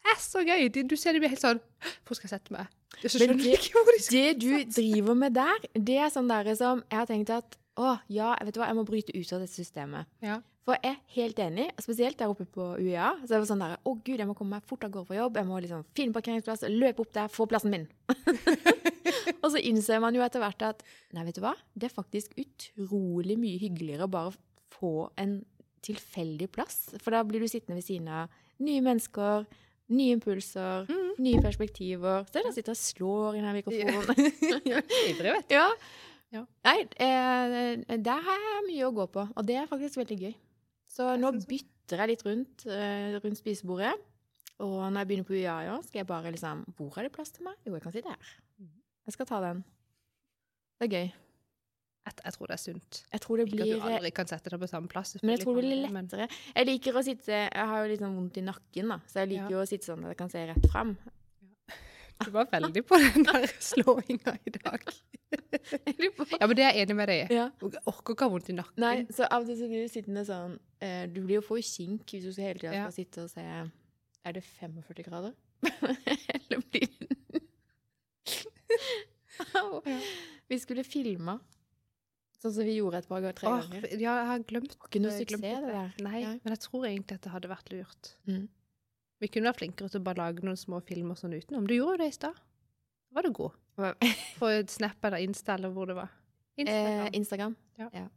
Speaker 2: Det er så gøy! Du ser de blir helt sånn Hvor skal jeg sette meg? Så skjønner
Speaker 1: det-
Speaker 2: ikke hvor de skal
Speaker 1: Det du driver med der, det er sånn der som jeg har tenkt at å, ja, vet du hva, jeg må bryte ut av dette systemet.
Speaker 2: Ja.
Speaker 1: For jeg er helt enig, spesielt der oppe på UiA. Så er det sånn der, å gud, jeg må komme meg fort av gårde fra jobb, jeg må liksom finne parkeringsplass, løpe opp der, få plassen min. og så innser man jo etter hvert at, nei, vet du hva, det er faktisk utrolig mye hyggeligere å bare få en tilfeldig plass. For da blir du sittende ved siden av nye mennesker, nye impulser,
Speaker 2: Mm.
Speaker 1: nye perspektiver. Så er det å sitte og slår i denne mikrofonen.
Speaker 2: Ivrig, vet du.
Speaker 1: Ja.
Speaker 2: Ja.
Speaker 1: Nei, eh, der har jeg mye å gå på, og det er faktisk veldig gøy. Så
Speaker 2: Jeg
Speaker 1: nå bytter jeg litt rundt, eh, rundt spisebordet. Og når jeg begynner på UiA skal jeg bare liksom Hvor er det plass til meg? Jo, jeg kan sitte her. Jeg skal ta den. Det er gøy.
Speaker 2: Jeg, jeg tror det er sunt.
Speaker 1: Jeg tror det
Speaker 2: Ikke at du aldri kan sette deg på samme plass.
Speaker 1: Men jeg tror det blir lettere. Jeg liker å sitte Jeg har jo litt sånn vondt i nakken, da, så jeg liker
Speaker 2: Ja.
Speaker 1: jo å sitte sånn at jeg kan se rett fram.
Speaker 2: Du var veldig på den der slåinga i dag. Ja, men det er jeg enig med deg i.
Speaker 1: Ja.
Speaker 2: Jeg orker ikke ha vondt i nakken.
Speaker 1: Nei, så av og til så blir du sittende sånn eh, Du blir jo for kink hvis du hele tida skal sitte og se Er det 45 grader? Eller blir det Au.
Speaker 2: Ja.
Speaker 1: Vi skulle filma, sånn som vi gjorde et par ganger, tre
Speaker 2: Åh,
Speaker 1: ganger.
Speaker 2: ja, jeg har glemt
Speaker 1: ikke noe
Speaker 2: jeg glemte
Speaker 1: det der.
Speaker 2: Nei,
Speaker 1: Ja.
Speaker 2: men jeg tror egentlig at det hadde vært lurt.
Speaker 1: Mm.
Speaker 2: Vi kunne vært flinkere til å bare lage noen små filmer sånn utenom. Du gjorde jo det i stad. Da var du god. På Snap eller Insta eller hvor det var.
Speaker 1: Eh,
Speaker 2: Instagram.
Speaker 1: Instagram.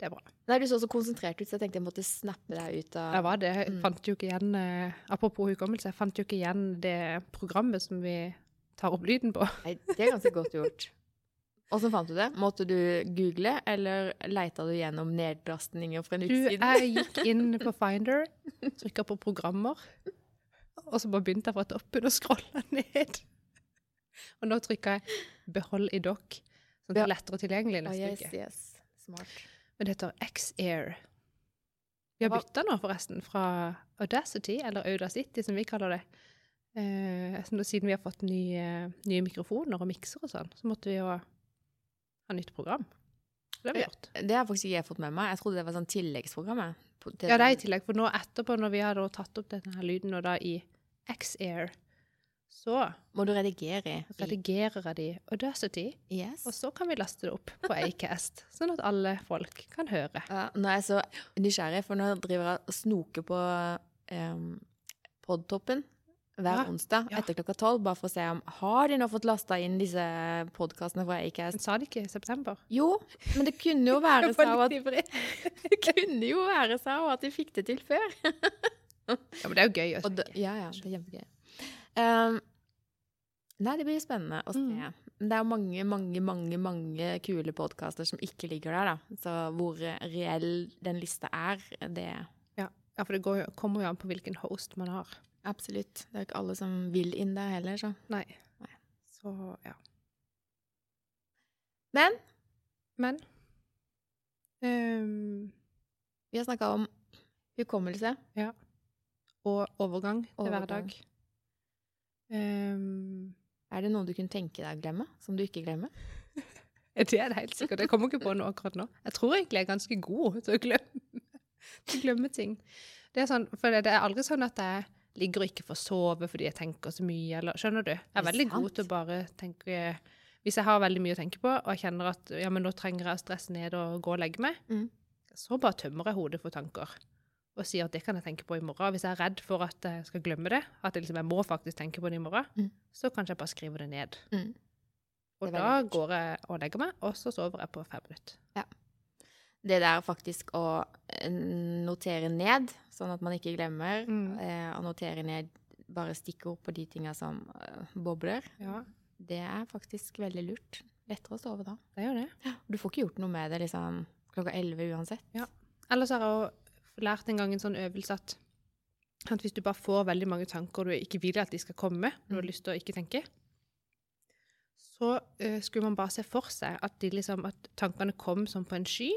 Speaker 2: det er bra.
Speaker 1: Nei, du så så konsentrert ut, så jeg tenkte jeg måtte snappe deg ut av
Speaker 2: Jeg var det. Jeg
Speaker 1: Mm.
Speaker 2: fant jo ikke igjen eh, Apropos hukommelse, jeg fant jo ikke igjen det programmet som vi tar opp lyden på.
Speaker 1: Nei, det er ganske godt gjort. Åssen fant du det? Måtte du google, eller leita du gjennom nedlastninger fra en
Speaker 2: Du, jeg gikk inn på Finder, trykka på programmer, og så bare begynte jeg fra toppen og scrolla ned. Og nå trykker jeg 'behold i dokk', sånn at det er lettere tilgjengelig neste oh,
Speaker 1: yes,
Speaker 2: uke.
Speaker 1: yes. Smart.
Speaker 2: Men det heter X-Air. Vi har bytta nå, forresten, fra Audacity, eller Audacity som vi kaller det. Eh, siden vi har fått nye, nye mikrofoner og mikser og sånn, så måtte vi jo ha nytt program. Det har vi gjort.
Speaker 1: Det har faktisk ikke jeg fått med meg. Jeg trodde det var sånn tilleggsprogrammet. til-
Speaker 2: Ja, det er i tillegg, for nå etterpå, når vi har tatt opp denne her lyden og da i X-Air, så
Speaker 1: Må du redigere i.
Speaker 2: redigerer jeg det i Audacity,
Speaker 1: Yes.
Speaker 2: og så kan vi laste det opp på Acast, sånn at alle folk kan høre.
Speaker 1: Ja, nå er jeg så nysgjerrig, for nå driver jeg og snoker på um, podtoppen hver
Speaker 2: Ja,
Speaker 1: onsdag etter klokka tolv, bare for å se om har de nå fått lasta inn disse podkastene fra Acast.
Speaker 2: sa de ikke i september?
Speaker 1: Jo, men det kunne jo være så at det kunne jo være så at de fikk det til før.
Speaker 2: Ja, men det er jo gøy å
Speaker 1: Og da, ja, ja, det er kjempegøy. Um, nei, det blir spennende å se.
Speaker 2: Mm.
Speaker 1: Det er jo mange, mange, mange mange kule podkaster som ikke ligger der, da. Så hvor reell den lista er, det
Speaker 2: Ja, for det går, kommer jo an på hvilken host man har.
Speaker 1: Absolutt. Det er ikke alle som vil inn der heller, så.
Speaker 2: Nei.
Speaker 1: Nei.
Speaker 2: Så, ja.
Speaker 1: Men
Speaker 2: Men um,
Speaker 1: vi har snakka om hukommelse.
Speaker 2: Og overgang til
Speaker 1: Overgang.
Speaker 2: hverdag. Um,
Speaker 1: Er det noe du kunne tenke deg å glemme, som du ikke glemmer?
Speaker 2: det er det helt sikkert. Jeg kommer ikke på noe akkurat nå. Jeg tror egentlig jeg er ganske god til å glemme. til å glemme ting. Det er, sånn, det er aldri sånn at jeg ligger og ikke får sove fordi jeg tenker så mye, eller Skjønner du? Jeg er veldig god til å bare tenke Hvis jeg har veldig mye å tenke på, og jeg kjenner at ja, men nå trenger jeg å stresse ned og gå og legge meg,
Speaker 1: Mm.
Speaker 2: så bare tømmer jeg hodet for tanker. Og sier at det kan jeg tenke på i morgen. Hvis jeg er redd for at jeg skal glemme det, at jeg, liksom, jeg må faktisk tenke på det i morgen,
Speaker 1: Mm.
Speaker 2: så kanskje jeg bare skriver det ned.
Speaker 1: Mm.
Speaker 2: Og da går jeg og legger meg, og så sover jeg på fem minutter.
Speaker 1: Det der faktisk å eh, notere ned, sånn at man ikke glemmer,
Speaker 2: Mm.
Speaker 1: eh, å notere ned bare stikkord på de tinga som eh, bobler,
Speaker 2: Ja,
Speaker 1: det er faktisk veldig lurt. Lettere å sove da.
Speaker 2: det gjør det.
Speaker 1: Du får ikke gjort noe med det liksom klokka elleve uansett.
Speaker 2: Ellers har jeg også lært en gang en sånn øvelse at, at hvis du bare får veldig mange tanker du ikke vil at de skal komme, du har
Speaker 1: Mm.
Speaker 2: lyst til å ikke tenke, så uh, skulle man bare se for seg at, de liksom, at tankene kom som på en sky,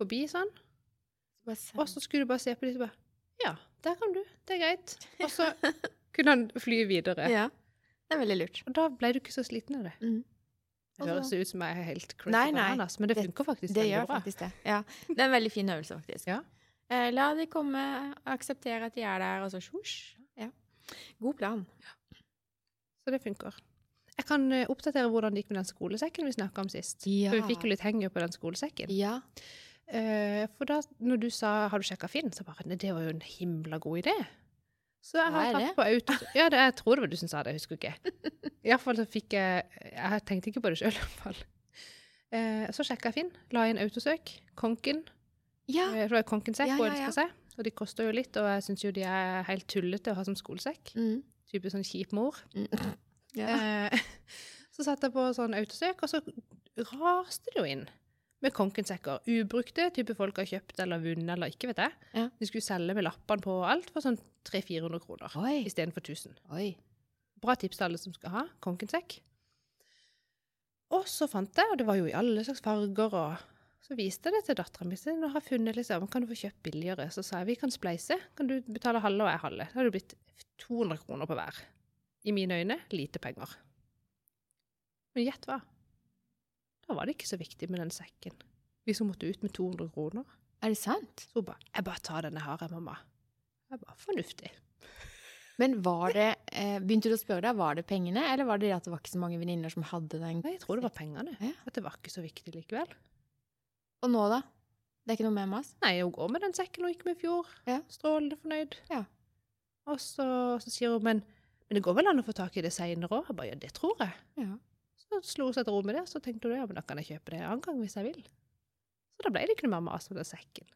Speaker 2: forbi sånn, og så skulle du bare se på dem og bare, ja, der kom du, det er greit. Og så kunne han fly videre.
Speaker 1: Ja. Det er veldig lurt.
Speaker 2: Og da ble du ikke så sliten av det.
Speaker 1: Mm.
Speaker 2: Det høres ut som jeg er helt crazy
Speaker 1: Nei, nei.
Speaker 2: bananas, men det funker faktisk
Speaker 1: Det
Speaker 2: det
Speaker 1: gjør
Speaker 2: bra.
Speaker 1: faktisk det. Ja. Det er en veldig fin øvelse, faktisk.
Speaker 2: Ja.
Speaker 1: Eh, la de komme, akseptere at de er der, og så sjosj. Ja. God plan.
Speaker 2: Så det funker. Jeg kan eh, oppdatere hvordan det gikk med den skolesekken vi snakka om sist.
Speaker 1: Ja.
Speaker 2: For vi fikk jo litt henger på den skolesekken.
Speaker 1: Ja.
Speaker 2: Eh, for da når du sa 'har du sjekka Finn', så bare det var jo en himla god idé. Så jeg har tatt på auto... Ja, det, jeg tror det var du som sa det, jeg husker ikke. Iallfall så fikk jeg Jeg tenkte ikke på det sjøl, iallfall. Eh, så sjekka jeg Finn, la inn autosøk. Konken.
Speaker 1: Ja.
Speaker 2: Jeg tror det er Konken-sekk
Speaker 1: Ja,
Speaker 2: hun
Speaker 1: ja,
Speaker 2: ønsker
Speaker 1: ja.
Speaker 2: Og de koster jo litt, og jeg syns jo de er helt tullete å ha som skolesekk.
Speaker 1: Mm.
Speaker 2: Type sånn kjip mor.
Speaker 1: ja.
Speaker 2: Eh, så satte jeg på sånn autosøk, og så raste det jo inn med konkensekker. Ubrukte, type folk har kjøpt eller vunnet eller ikke, vet jeg.
Speaker 1: Ja.
Speaker 2: De skulle selge med lappene på og alt for sånn 300-400 kroner istedenfor 1000.
Speaker 1: Oi.
Speaker 2: Bra tips til alle som skal ha konkensekk. Og så fant jeg, og det var jo i alle slags farger, og så viste jeg det til dattera mi. Nå har jeg funnet liksom, kan du få kjøpt billigere? Så sa jeg vi kan spleise. Kan du betale halve og jeg halve? Da hadde det blitt 200 kroner på hver. I mine øyne lite penger. Men gjett hva? Da var det ikke så viktig med den sekken. Hvis hun måtte ut med 200 kroner.
Speaker 1: Er det sant?
Speaker 2: Så hun bare 'Jeg bare tar denne her, jeg, mamma'. Jeg bare 'Fornuftig'.
Speaker 1: Men var det eh, Begynte du å spørre deg, var det pengene, eller var det det at det var ikke så mange venninner som hadde den?
Speaker 2: Nei, jeg tror det var pengene.
Speaker 1: Ja.
Speaker 2: At det var ikke så viktig likevel.
Speaker 1: Og nå, da? Det er ikke noe mer mas?
Speaker 2: Nei, hun går med den sekken hun gikk med i fjor.
Speaker 1: Ja.
Speaker 2: Strålende fornøyd.
Speaker 1: Ja.
Speaker 2: Og så, så sier hun men, men det går vel an å få tak i det seinere òg? Jeg bare ja, det tror jeg.
Speaker 1: Ja.
Speaker 2: Så slo hun seg til ro med det, så tenkte hun ja, men da kan jeg kjøpe det en annen gang hvis jeg vil. Så da ble det ikke noe mer mas om den sekken.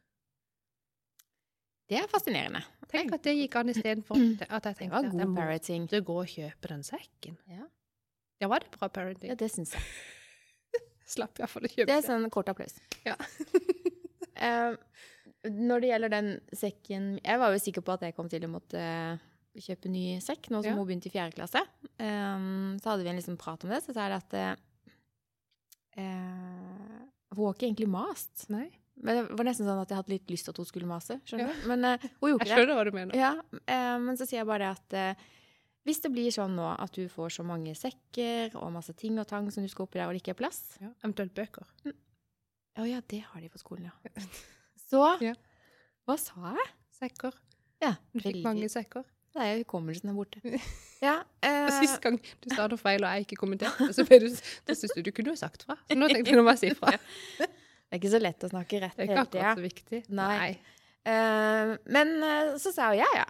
Speaker 1: Det er fascinerende.
Speaker 2: Tenk at det gikk an istedenfor at jeg tenkte at jeg måtte gå og kjøpe den sekken.
Speaker 1: Ja.
Speaker 2: Ja, var det bra parenting?
Speaker 1: Ja, det syns jeg.
Speaker 2: Slapp iallfall å kjøpe
Speaker 1: Det er sånn kort applaus.
Speaker 2: Ja.
Speaker 1: uh, når det gjelder den sekken Jeg var jo sikker på at jeg kom til å måtte eh, kjøpe ny sekk nå som
Speaker 2: Ja.
Speaker 1: hun begynte i fjerde klasse. Um, så hadde vi en liksom prat om det, så sa jeg at eh, Hun har ikke egentlig mast.
Speaker 2: Nei.
Speaker 1: Men det var nesten sånn at jeg hadde litt lyst til at hun skulle mase. skjønner
Speaker 2: Ja.
Speaker 1: du? Men uh, hun gjorde
Speaker 2: Jeg
Speaker 1: ikke det.
Speaker 2: skjønner hva du mener.
Speaker 1: Ja, uh, men så sier jeg bare det at hvis det blir sånn nå at du får så mange sekker og masse ting og tang som du skal oppi der, og det ikke er plass
Speaker 2: Ja, eventuelt bøker.
Speaker 1: Å ja, det har de på skolen, ja. Så
Speaker 2: Ja.
Speaker 1: Hva sa jeg?
Speaker 2: Sekker.
Speaker 1: Ja,
Speaker 2: Du fikk mange sekker.
Speaker 1: Det er hukommelsen er borte. Ja, eh,
Speaker 2: Sist gang du sa noe feil og jeg ikke kommenterte, så ble du, da syntes du du kunne jo sagt fra. Så nå tenkte nå må jeg si fra.
Speaker 1: det er ikke så lett å snakke rett
Speaker 2: Det er ikke akkurat så viktig.
Speaker 1: Nei. Eh, men eh, så sa hun ja, ja.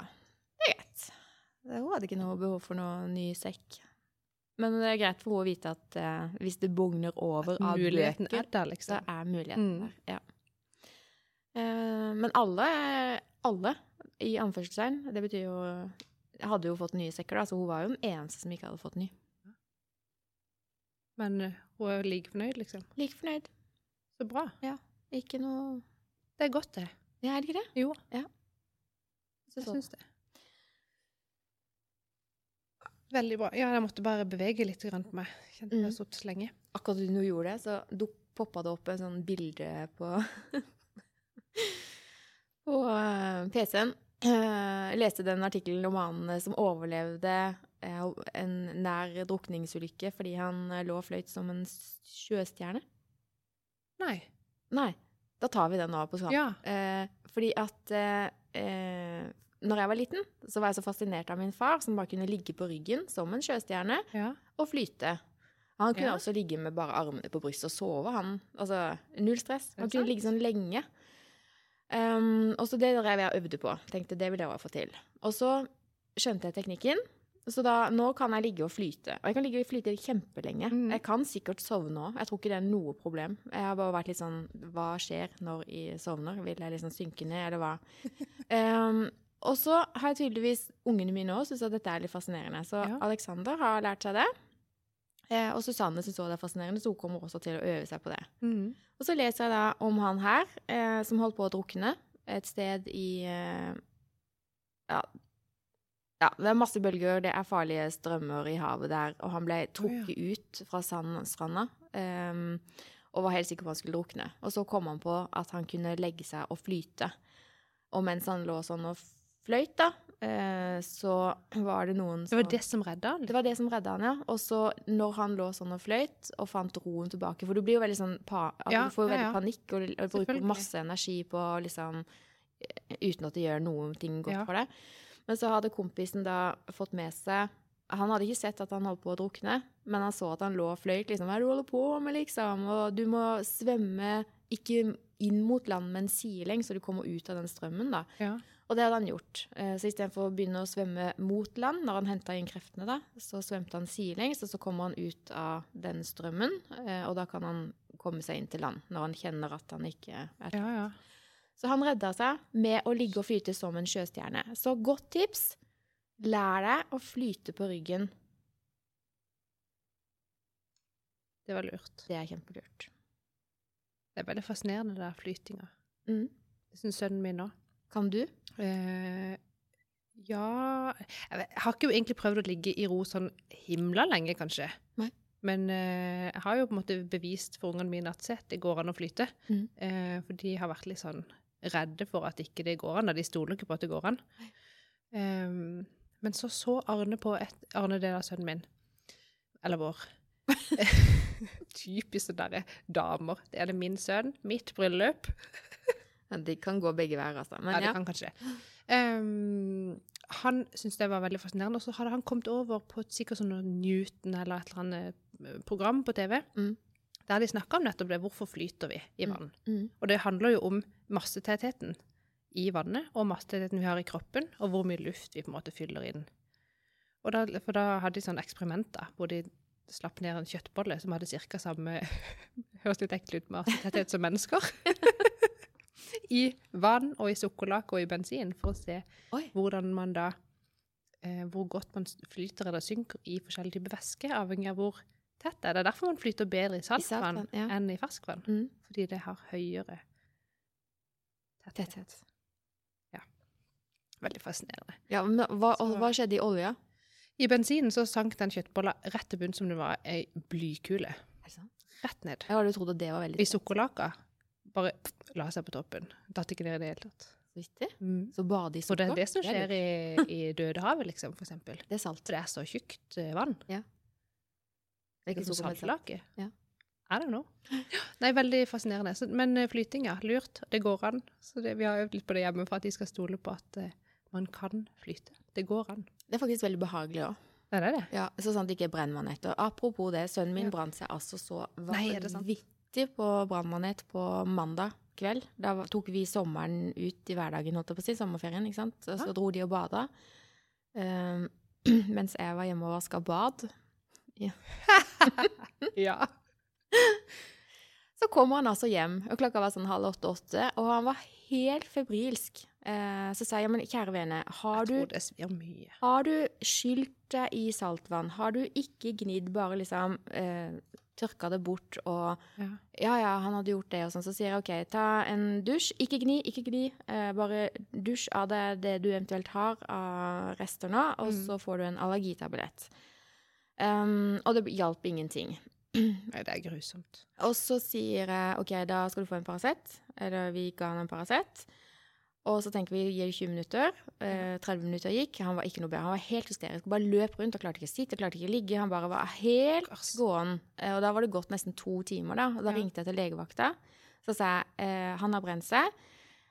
Speaker 1: Det er greit. Hun hadde ikke noe behov for noe ny sekk. Men det er greit for henne å vite at eh, hvis det bugner over av
Speaker 2: Muligheten
Speaker 1: bøker,
Speaker 2: er der,
Speaker 1: så
Speaker 2: liksom.
Speaker 1: er muligheten
Speaker 2: Mm.
Speaker 1: der. Ja. Eh, men alle, alle i anførselstegn, det betyr jo Jeg hadde jo fått nye sekker, da, så hun var jo den eneste som ikke hadde fått ny.
Speaker 2: Men eh, hun er like fornøyd, liksom.
Speaker 1: Like fornøyd.
Speaker 2: Så bra.
Speaker 1: Ikke noe
Speaker 2: Det er godt, det.
Speaker 1: Ja, er det ikke det?
Speaker 2: Jo,
Speaker 1: Så
Speaker 2: jeg syns det. Veldig bra. Ja, jeg måtte bare bevege litt på meg. Kjente
Speaker 1: Mm.
Speaker 2: jeg satt så lenge.
Speaker 1: Akkurat da du gjorde det, så poppa det opp en sånn bilde på På eh, PC-en. Eh, Jeg leste den artikkelen om han eh, som overlevde eh, en nær drukningsulykke fordi han eh, lå og fløyt som en sjøstjerne.
Speaker 2: Nei.
Speaker 1: Nei. Da tar vi den nå på skam.
Speaker 2: Ja.
Speaker 1: Eh, fordi at eh, eh, når jeg var liten, så var jeg så fascinert av min far, som bare kunne ligge på ryggen som en sjøstjerne
Speaker 2: Ja.
Speaker 1: og flyte. Han kunne
Speaker 2: Ja.
Speaker 1: også ligge med bare armene på brystet og sove, han. Altså, null stress. Han kunne ligge sånn lenge. Um, og så det drev jeg og øvde på. Tenkte det vil jeg også få til. Og så skjønte jeg teknikken. Så da, nå kan jeg ligge og flyte. Og jeg kan ligge og flyte kjempelenge.
Speaker 2: Mm.
Speaker 1: Jeg kan sikkert sovne òg. Jeg tror ikke det er noe problem. Jeg har bare vært litt sånn Hva skjer når jeg sovner? Vil jeg liksom synke ned, eller hva? um, og så har jeg tydeligvis ungene mine òg syntes at dette er litt fascinerende. Så
Speaker 2: Ja.
Speaker 1: Alexander har lært seg det. Eh, og Susanne syns også det er fascinerende, så hun kommer også til å øve seg på det.
Speaker 2: Mhm.
Speaker 1: Og så leser jeg da om han her, eh, som holdt på å drukne et sted i eh, ja, ja, det er masse bølger, det er farlige strømmer i havet der, og han ble trukket ut fra sandstranda eh, og var helt sikker på at han skulle drukne. Og så kom han på at han kunne legge seg og flyte. Og mens han lå sånn og fløyt, da, så var det noen som Det
Speaker 2: var det som redda han?
Speaker 1: det var det som redda han, ja. Og så når han lå sånn og fløyt og fant roen tilbake For du blir jo veldig sånn pa, altså,
Speaker 2: Ja,
Speaker 1: Du får jo veldig
Speaker 2: ja.
Speaker 1: panikk og, og bruker masse energi på liksom eh, Uten at det gjør noen ting godt
Speaker 2: Ja.
Speaker 1: for deg. Men så hadde kompisen da fått med seg Han hadde ikke sett at han holdt på å drukne, men han så at han lå og fløyt. liksom, Hva er det du holder på med, liksom? Og du må svømme ikke inn mot land, men sidelengs, så du kommer ut av den strømmen, da.
Speaker 2: Ja.
Speaker 1: Og det hadde han gjort. Eh, Så istedenfor å begynne å svømme mot land, når han henta inn kreftene, da, så svømte han sidelengs, og så kommer han ut av den strømmen, eh, og da kan han komme seg inn til land når han kjenner at han ikke er
Speaker 2: Ja, ja.
Speaker 1: Så han redda seg med å ligge og flyte som en sjøstjerne. Så godt tips. Lær deg å flyte på ryggen.
Speaker 2: Det var lurt.
Speaker 1: Det er kjempelurt.
Speaker 2: Det er veldig fascinerende, der flytinga.
Speaker 1: Mm.
Speaker 2: Det syns sønnen min òg.
Speaker 1: Kan du?
Speaker 2: Eh, ja jeg, har ikke jo egentlig prøvd å ligge i ro sånn himla lenge, kanskje.
Speaker 1: Nei.
Speaker 2: Men eh, jeg har jo på en måte bevist for ungene mine at se, det går an å flyte.
Speaker 1: Mm.
Speaker 2: Eh, for de har vært litt sånn redde for at ikke det går an. Da. De stoler ikke på at det går an. Um, men så så Arne på et Arne, det er sønnen min. Eller vår. Typisk sånne damer. Det er det min sønn, mitt bryllup.
Speaker 1: Det kan gå begge veier, altså. Men
Speaker 2: ja, det
Speaker 1: ja.
Speaker 2: kan kanskje det. Um, han syntes det var veldig fascinerende, og så hadde han kommet over på et, sikkert sånn Newton eller et eller annet eh, program på TV,
Speaker 1: Mm.
Speaker 2: der de snakka om nettopp det. Hvorfor flyter vi i vann?
Speaker 1: Mm.
Speaker 2: Og det handler jo om massetettheten i vannet, og massetettheten vi har i kroppen, og hvor mye luft vi på en måte fyller inn. Og da, for da hadde de sånne eksperimenter hvor de slapp ned en kjøttbolle som hadde ca. samme Høres litt ekkelt ut, massetetthet som mennesker. I vann og i sukkerlake og i bensin, for å se
Speaker 1: Oi.
Speaker 2: hvordan man da eh, Hvor godt man flyter eller synker i forskjellige typer væske, avhengig av hvor tett det er. Det er derfor man flyter bedre i saltvann
Speaker 1: saltvann, ja.
Speaker 2: enn i ferskvann.
Speaker 1: Mm.
Speaker 2: Fordi det har høyere tetthet.
Speaker 1: Tetthet.
Speaker 2: Veldig fascinerende.
Speaker 1: Ja, men hva, hva skjedde i olja?
Speaker 2: I bensinen så sank den kjøttbolla rett til bunn som det var ei blykule. Rett ned.
Speaker 1: Jeg hadde trodd at det var veldig
Speaker 2: I sukkerlaka bare la seg på toppen. Datt ikke ned i det hele tatt.
Speaker 1: Så viktig.
Speaker 2: Mm.
Speaker 1: Så bade i
Speaker 2: Og det er det som skjer i, i Dødehavet, liksom, for eksempel.
Speaker 1: Det er salt.
Speaker 2: For det er så tjukt vann.
Speaker 1: Ja.
Speaker 2: Det er
Speaker 1: ikke salt.
Speaker 2: saltlake.
Speaker 1: Ja.
Speaker 2: I don't know. Nei, veldig fascinerende. Så, men eh, flyting, ja. Lurt. Det går an. Så det, vi har øvd litt på det hjemme for at de skal stole på at uh, man kan flyte. Det går an.
Speaker 1: Det er faktisk veldig behagelig òg.
Speaker 2: Det er det.
Speaker 1: Ja, så sånn at det ikke brenner man etter. apropos det, sønnen min
Speaker 2: Ja.
Speaker 1: brant seg altså så
Speaker 2: Nei,
Speaker 1: vanvittig på brannmanet på mandag kveld. Da tok vi sommeren ut i hverdagen, holdt jeg på å si, sommerferien, ikke sant. Og så dro de og bada. Um, mens jeg var hjemme og vaska bad.
Speaker 2: Ja.
Speaker 1: Så kommer han altså hjem, og klokka var sånn halv åtte-åtte, og han var helt febrilsk. Eh, så sa jeg, men kjære vene, har du. Har du skylt deg i saltvann? Har du ikke gnidd, bare liksom eh, tørka det bort og
Speaker 2: Ja.
Speaker 1: Ja, ja, han hadde gjort det, og sånn. Så sier jeg OK, ta en dusj. Ikke gni, ikke gni. Eh, bare dusj av det, det du eventuelt har av rester nå, og
Speaker 2: Mm.
Speaker 1: så får du en allergitablett. Um, og det hjalp ingenting.
Speaker 2: Nei, det er grusomt.
Speaker 1: Og så sier jeg OK, da skal du få en Paracet. Eller vi ga han en Paracet. Og så tenker vi gir det 20 minutter. Eh, 30 minutter gikk. Han var ikke noe bedre. Han var helt hysterisk. Bare løp rundt og klarte ikke å sitte, klarte ikke å ligge. Han bare var helt gåen. Eh, og da var det gått nesten to timer, da. Og da
Speaker 2: Ja.
Speaker 1: ringte jeg til legevakta. Så sa jeg eh, han har brent seg.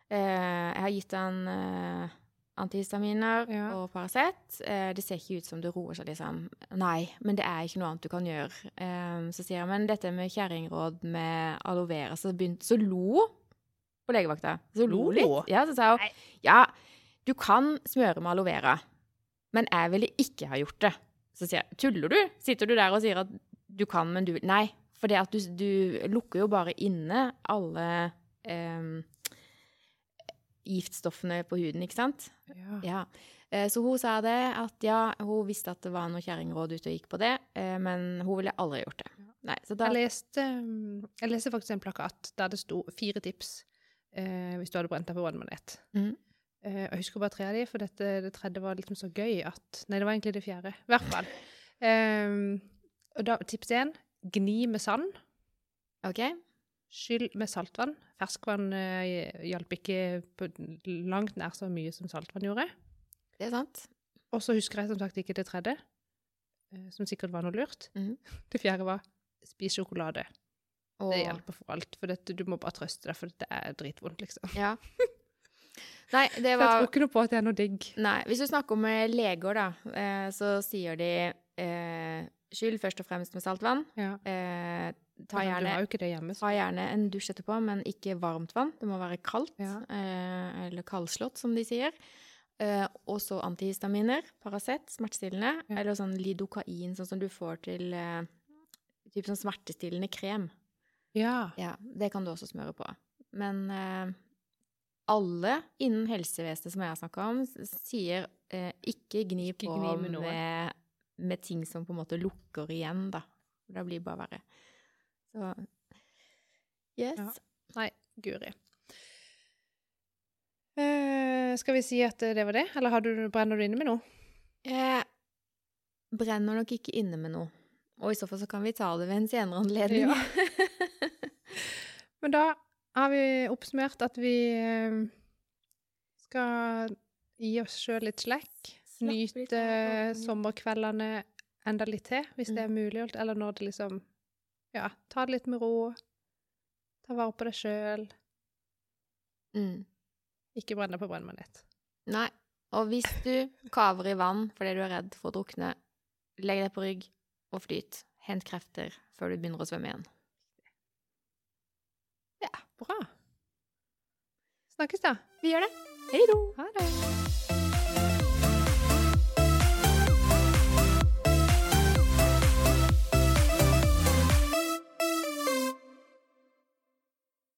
Speaker 1: Eh, jeg har gitt han eh, antihistaminer
Speaker 2: Ja.
Speaker 1: og Paracet. Eh, det ser ikke ut som det roer seg, liksom. Nei, men det er ikke noe annet du kan gjøre. Så sier jeg, men dette med kjerringråd med aloe vera, så Så lo på legevakta. Så lo
Speaker 2: Lo?
Speaker 1: litt. Ja, så sa hun ja, du kan smøre med aloe vera, men jeg ville ikke ha gjort det. Så sier jeg, tuller du? Sitter du der og sier at du kan, men du Nei, for det at du, du lukker jo bare inne alle eh, giftstoffene på huden, ikke sant?
Speaker 2: Ja.
Speaker 1: Ja. Eh, Så hun sa det, at ja, hun visste at det var noe kjerringråd ute og gikk på det, eh, men hun ville aldri gjort det. Nei, så da
Speaker 2: Jeg leste, mm, jeg leste faktisk en plakat der det sto fire tips eh, hvis du hadde brent deg på vannmanet.
Speaker 1: Mm.
Speaker 2: Eh, jeg husker bare tre av de, for dette, det tredje var liksom så gøy at Nei, det var egentlig det fjerde. I hvert fall. Eh, og da, tips én gni med sand.
Speaker 1: OK?
Speaker 2: Skyll med saltvann. Ferskvann eh, hjalp ikke på langt nær så mye som saltvann gjorde.
Speaker 1: Det er sant.
Speaker 2: Og så husker jeg som sagt ikke det tredje, eh, som sikkert var noe lurt.
Speaker 1: Mm.
Speaker 2: Det fjerde var spis sjokolade.
Speaker 1: Og,
Speaker 2: Det hjelper for alt. For dette, du må bare trøste deg, for det er dritvondt, liksom.
Speaker 1: Ja. Nei, det
Speaker 2: Så jeg tror ikke noe på at det er noe digg.
Speaker 1: Nei, hvis du snakker med leger, da, eh, så sier de eh, skyld først og fremst med saltvann.
Speaker 2: Ja.
Speaker 1: Eh, ta, gjerne,
Speaker 2: hjemme.
Speaker 1: Ta gjerne en dusj etterpå, men ikke varmt vann. Det må være kaldt,
Speaker 2: Ja.
Speaker 1: eh, eller kaldslått, som de sier. Eh, og så antihistaminer, Paracet, smertestillende,
Speaker 2: Ja.
Speaker 1: eller sånn lidokain, sånn som du får til eh, typ sånn smertestillende krem.
Speaker 2: Ja.
Speaker 1: Ja, det kan du også smøre på. Men eh, alle innen helsevesenet som jeg har snakka om, sier eh, ikke gni
Speaker 2: Ikke
Speaker 1: på
Speaker 2: gni med
Speaker 1: med, med ting som på en måte lukker igjen, da. Det blir bare verre. Så Yes.
Speaker 2: Ja. Nei, guri. Eh, skal vi si at det var det, eller har du, brenner du inne med noe?
Speaker 1: Jeg brenner nok ikke inne med noe. Og i så fall så kan vi ta det ved en senere anledning.
Speaker 2: Ja. Men da har vi oppsummert at vi eh, skal gi oss sjøl litt slekk. Nyte.
Speaker 1: Mm.
Speaker 2: sommerkveldene enda litt til, hvis det er mulig. Eller når det liksom Ja, ta det litt med ro. Ta vare på deg sjøl.
Speaker 1: Mm.
Speaker 2: Ikke brenn deg på brennmanet.
Speaker 1: Nei. Og hvis du kaver i vann fordi du er redd for å drukne, legg deg på rygg og flyt. Hent krefter før du begynner å svømme igjen.
Speaker 2: Bra. Snakkes, da.
Speaker 1: Vi gjør det. Hei då!
Speaker 2: Ha det.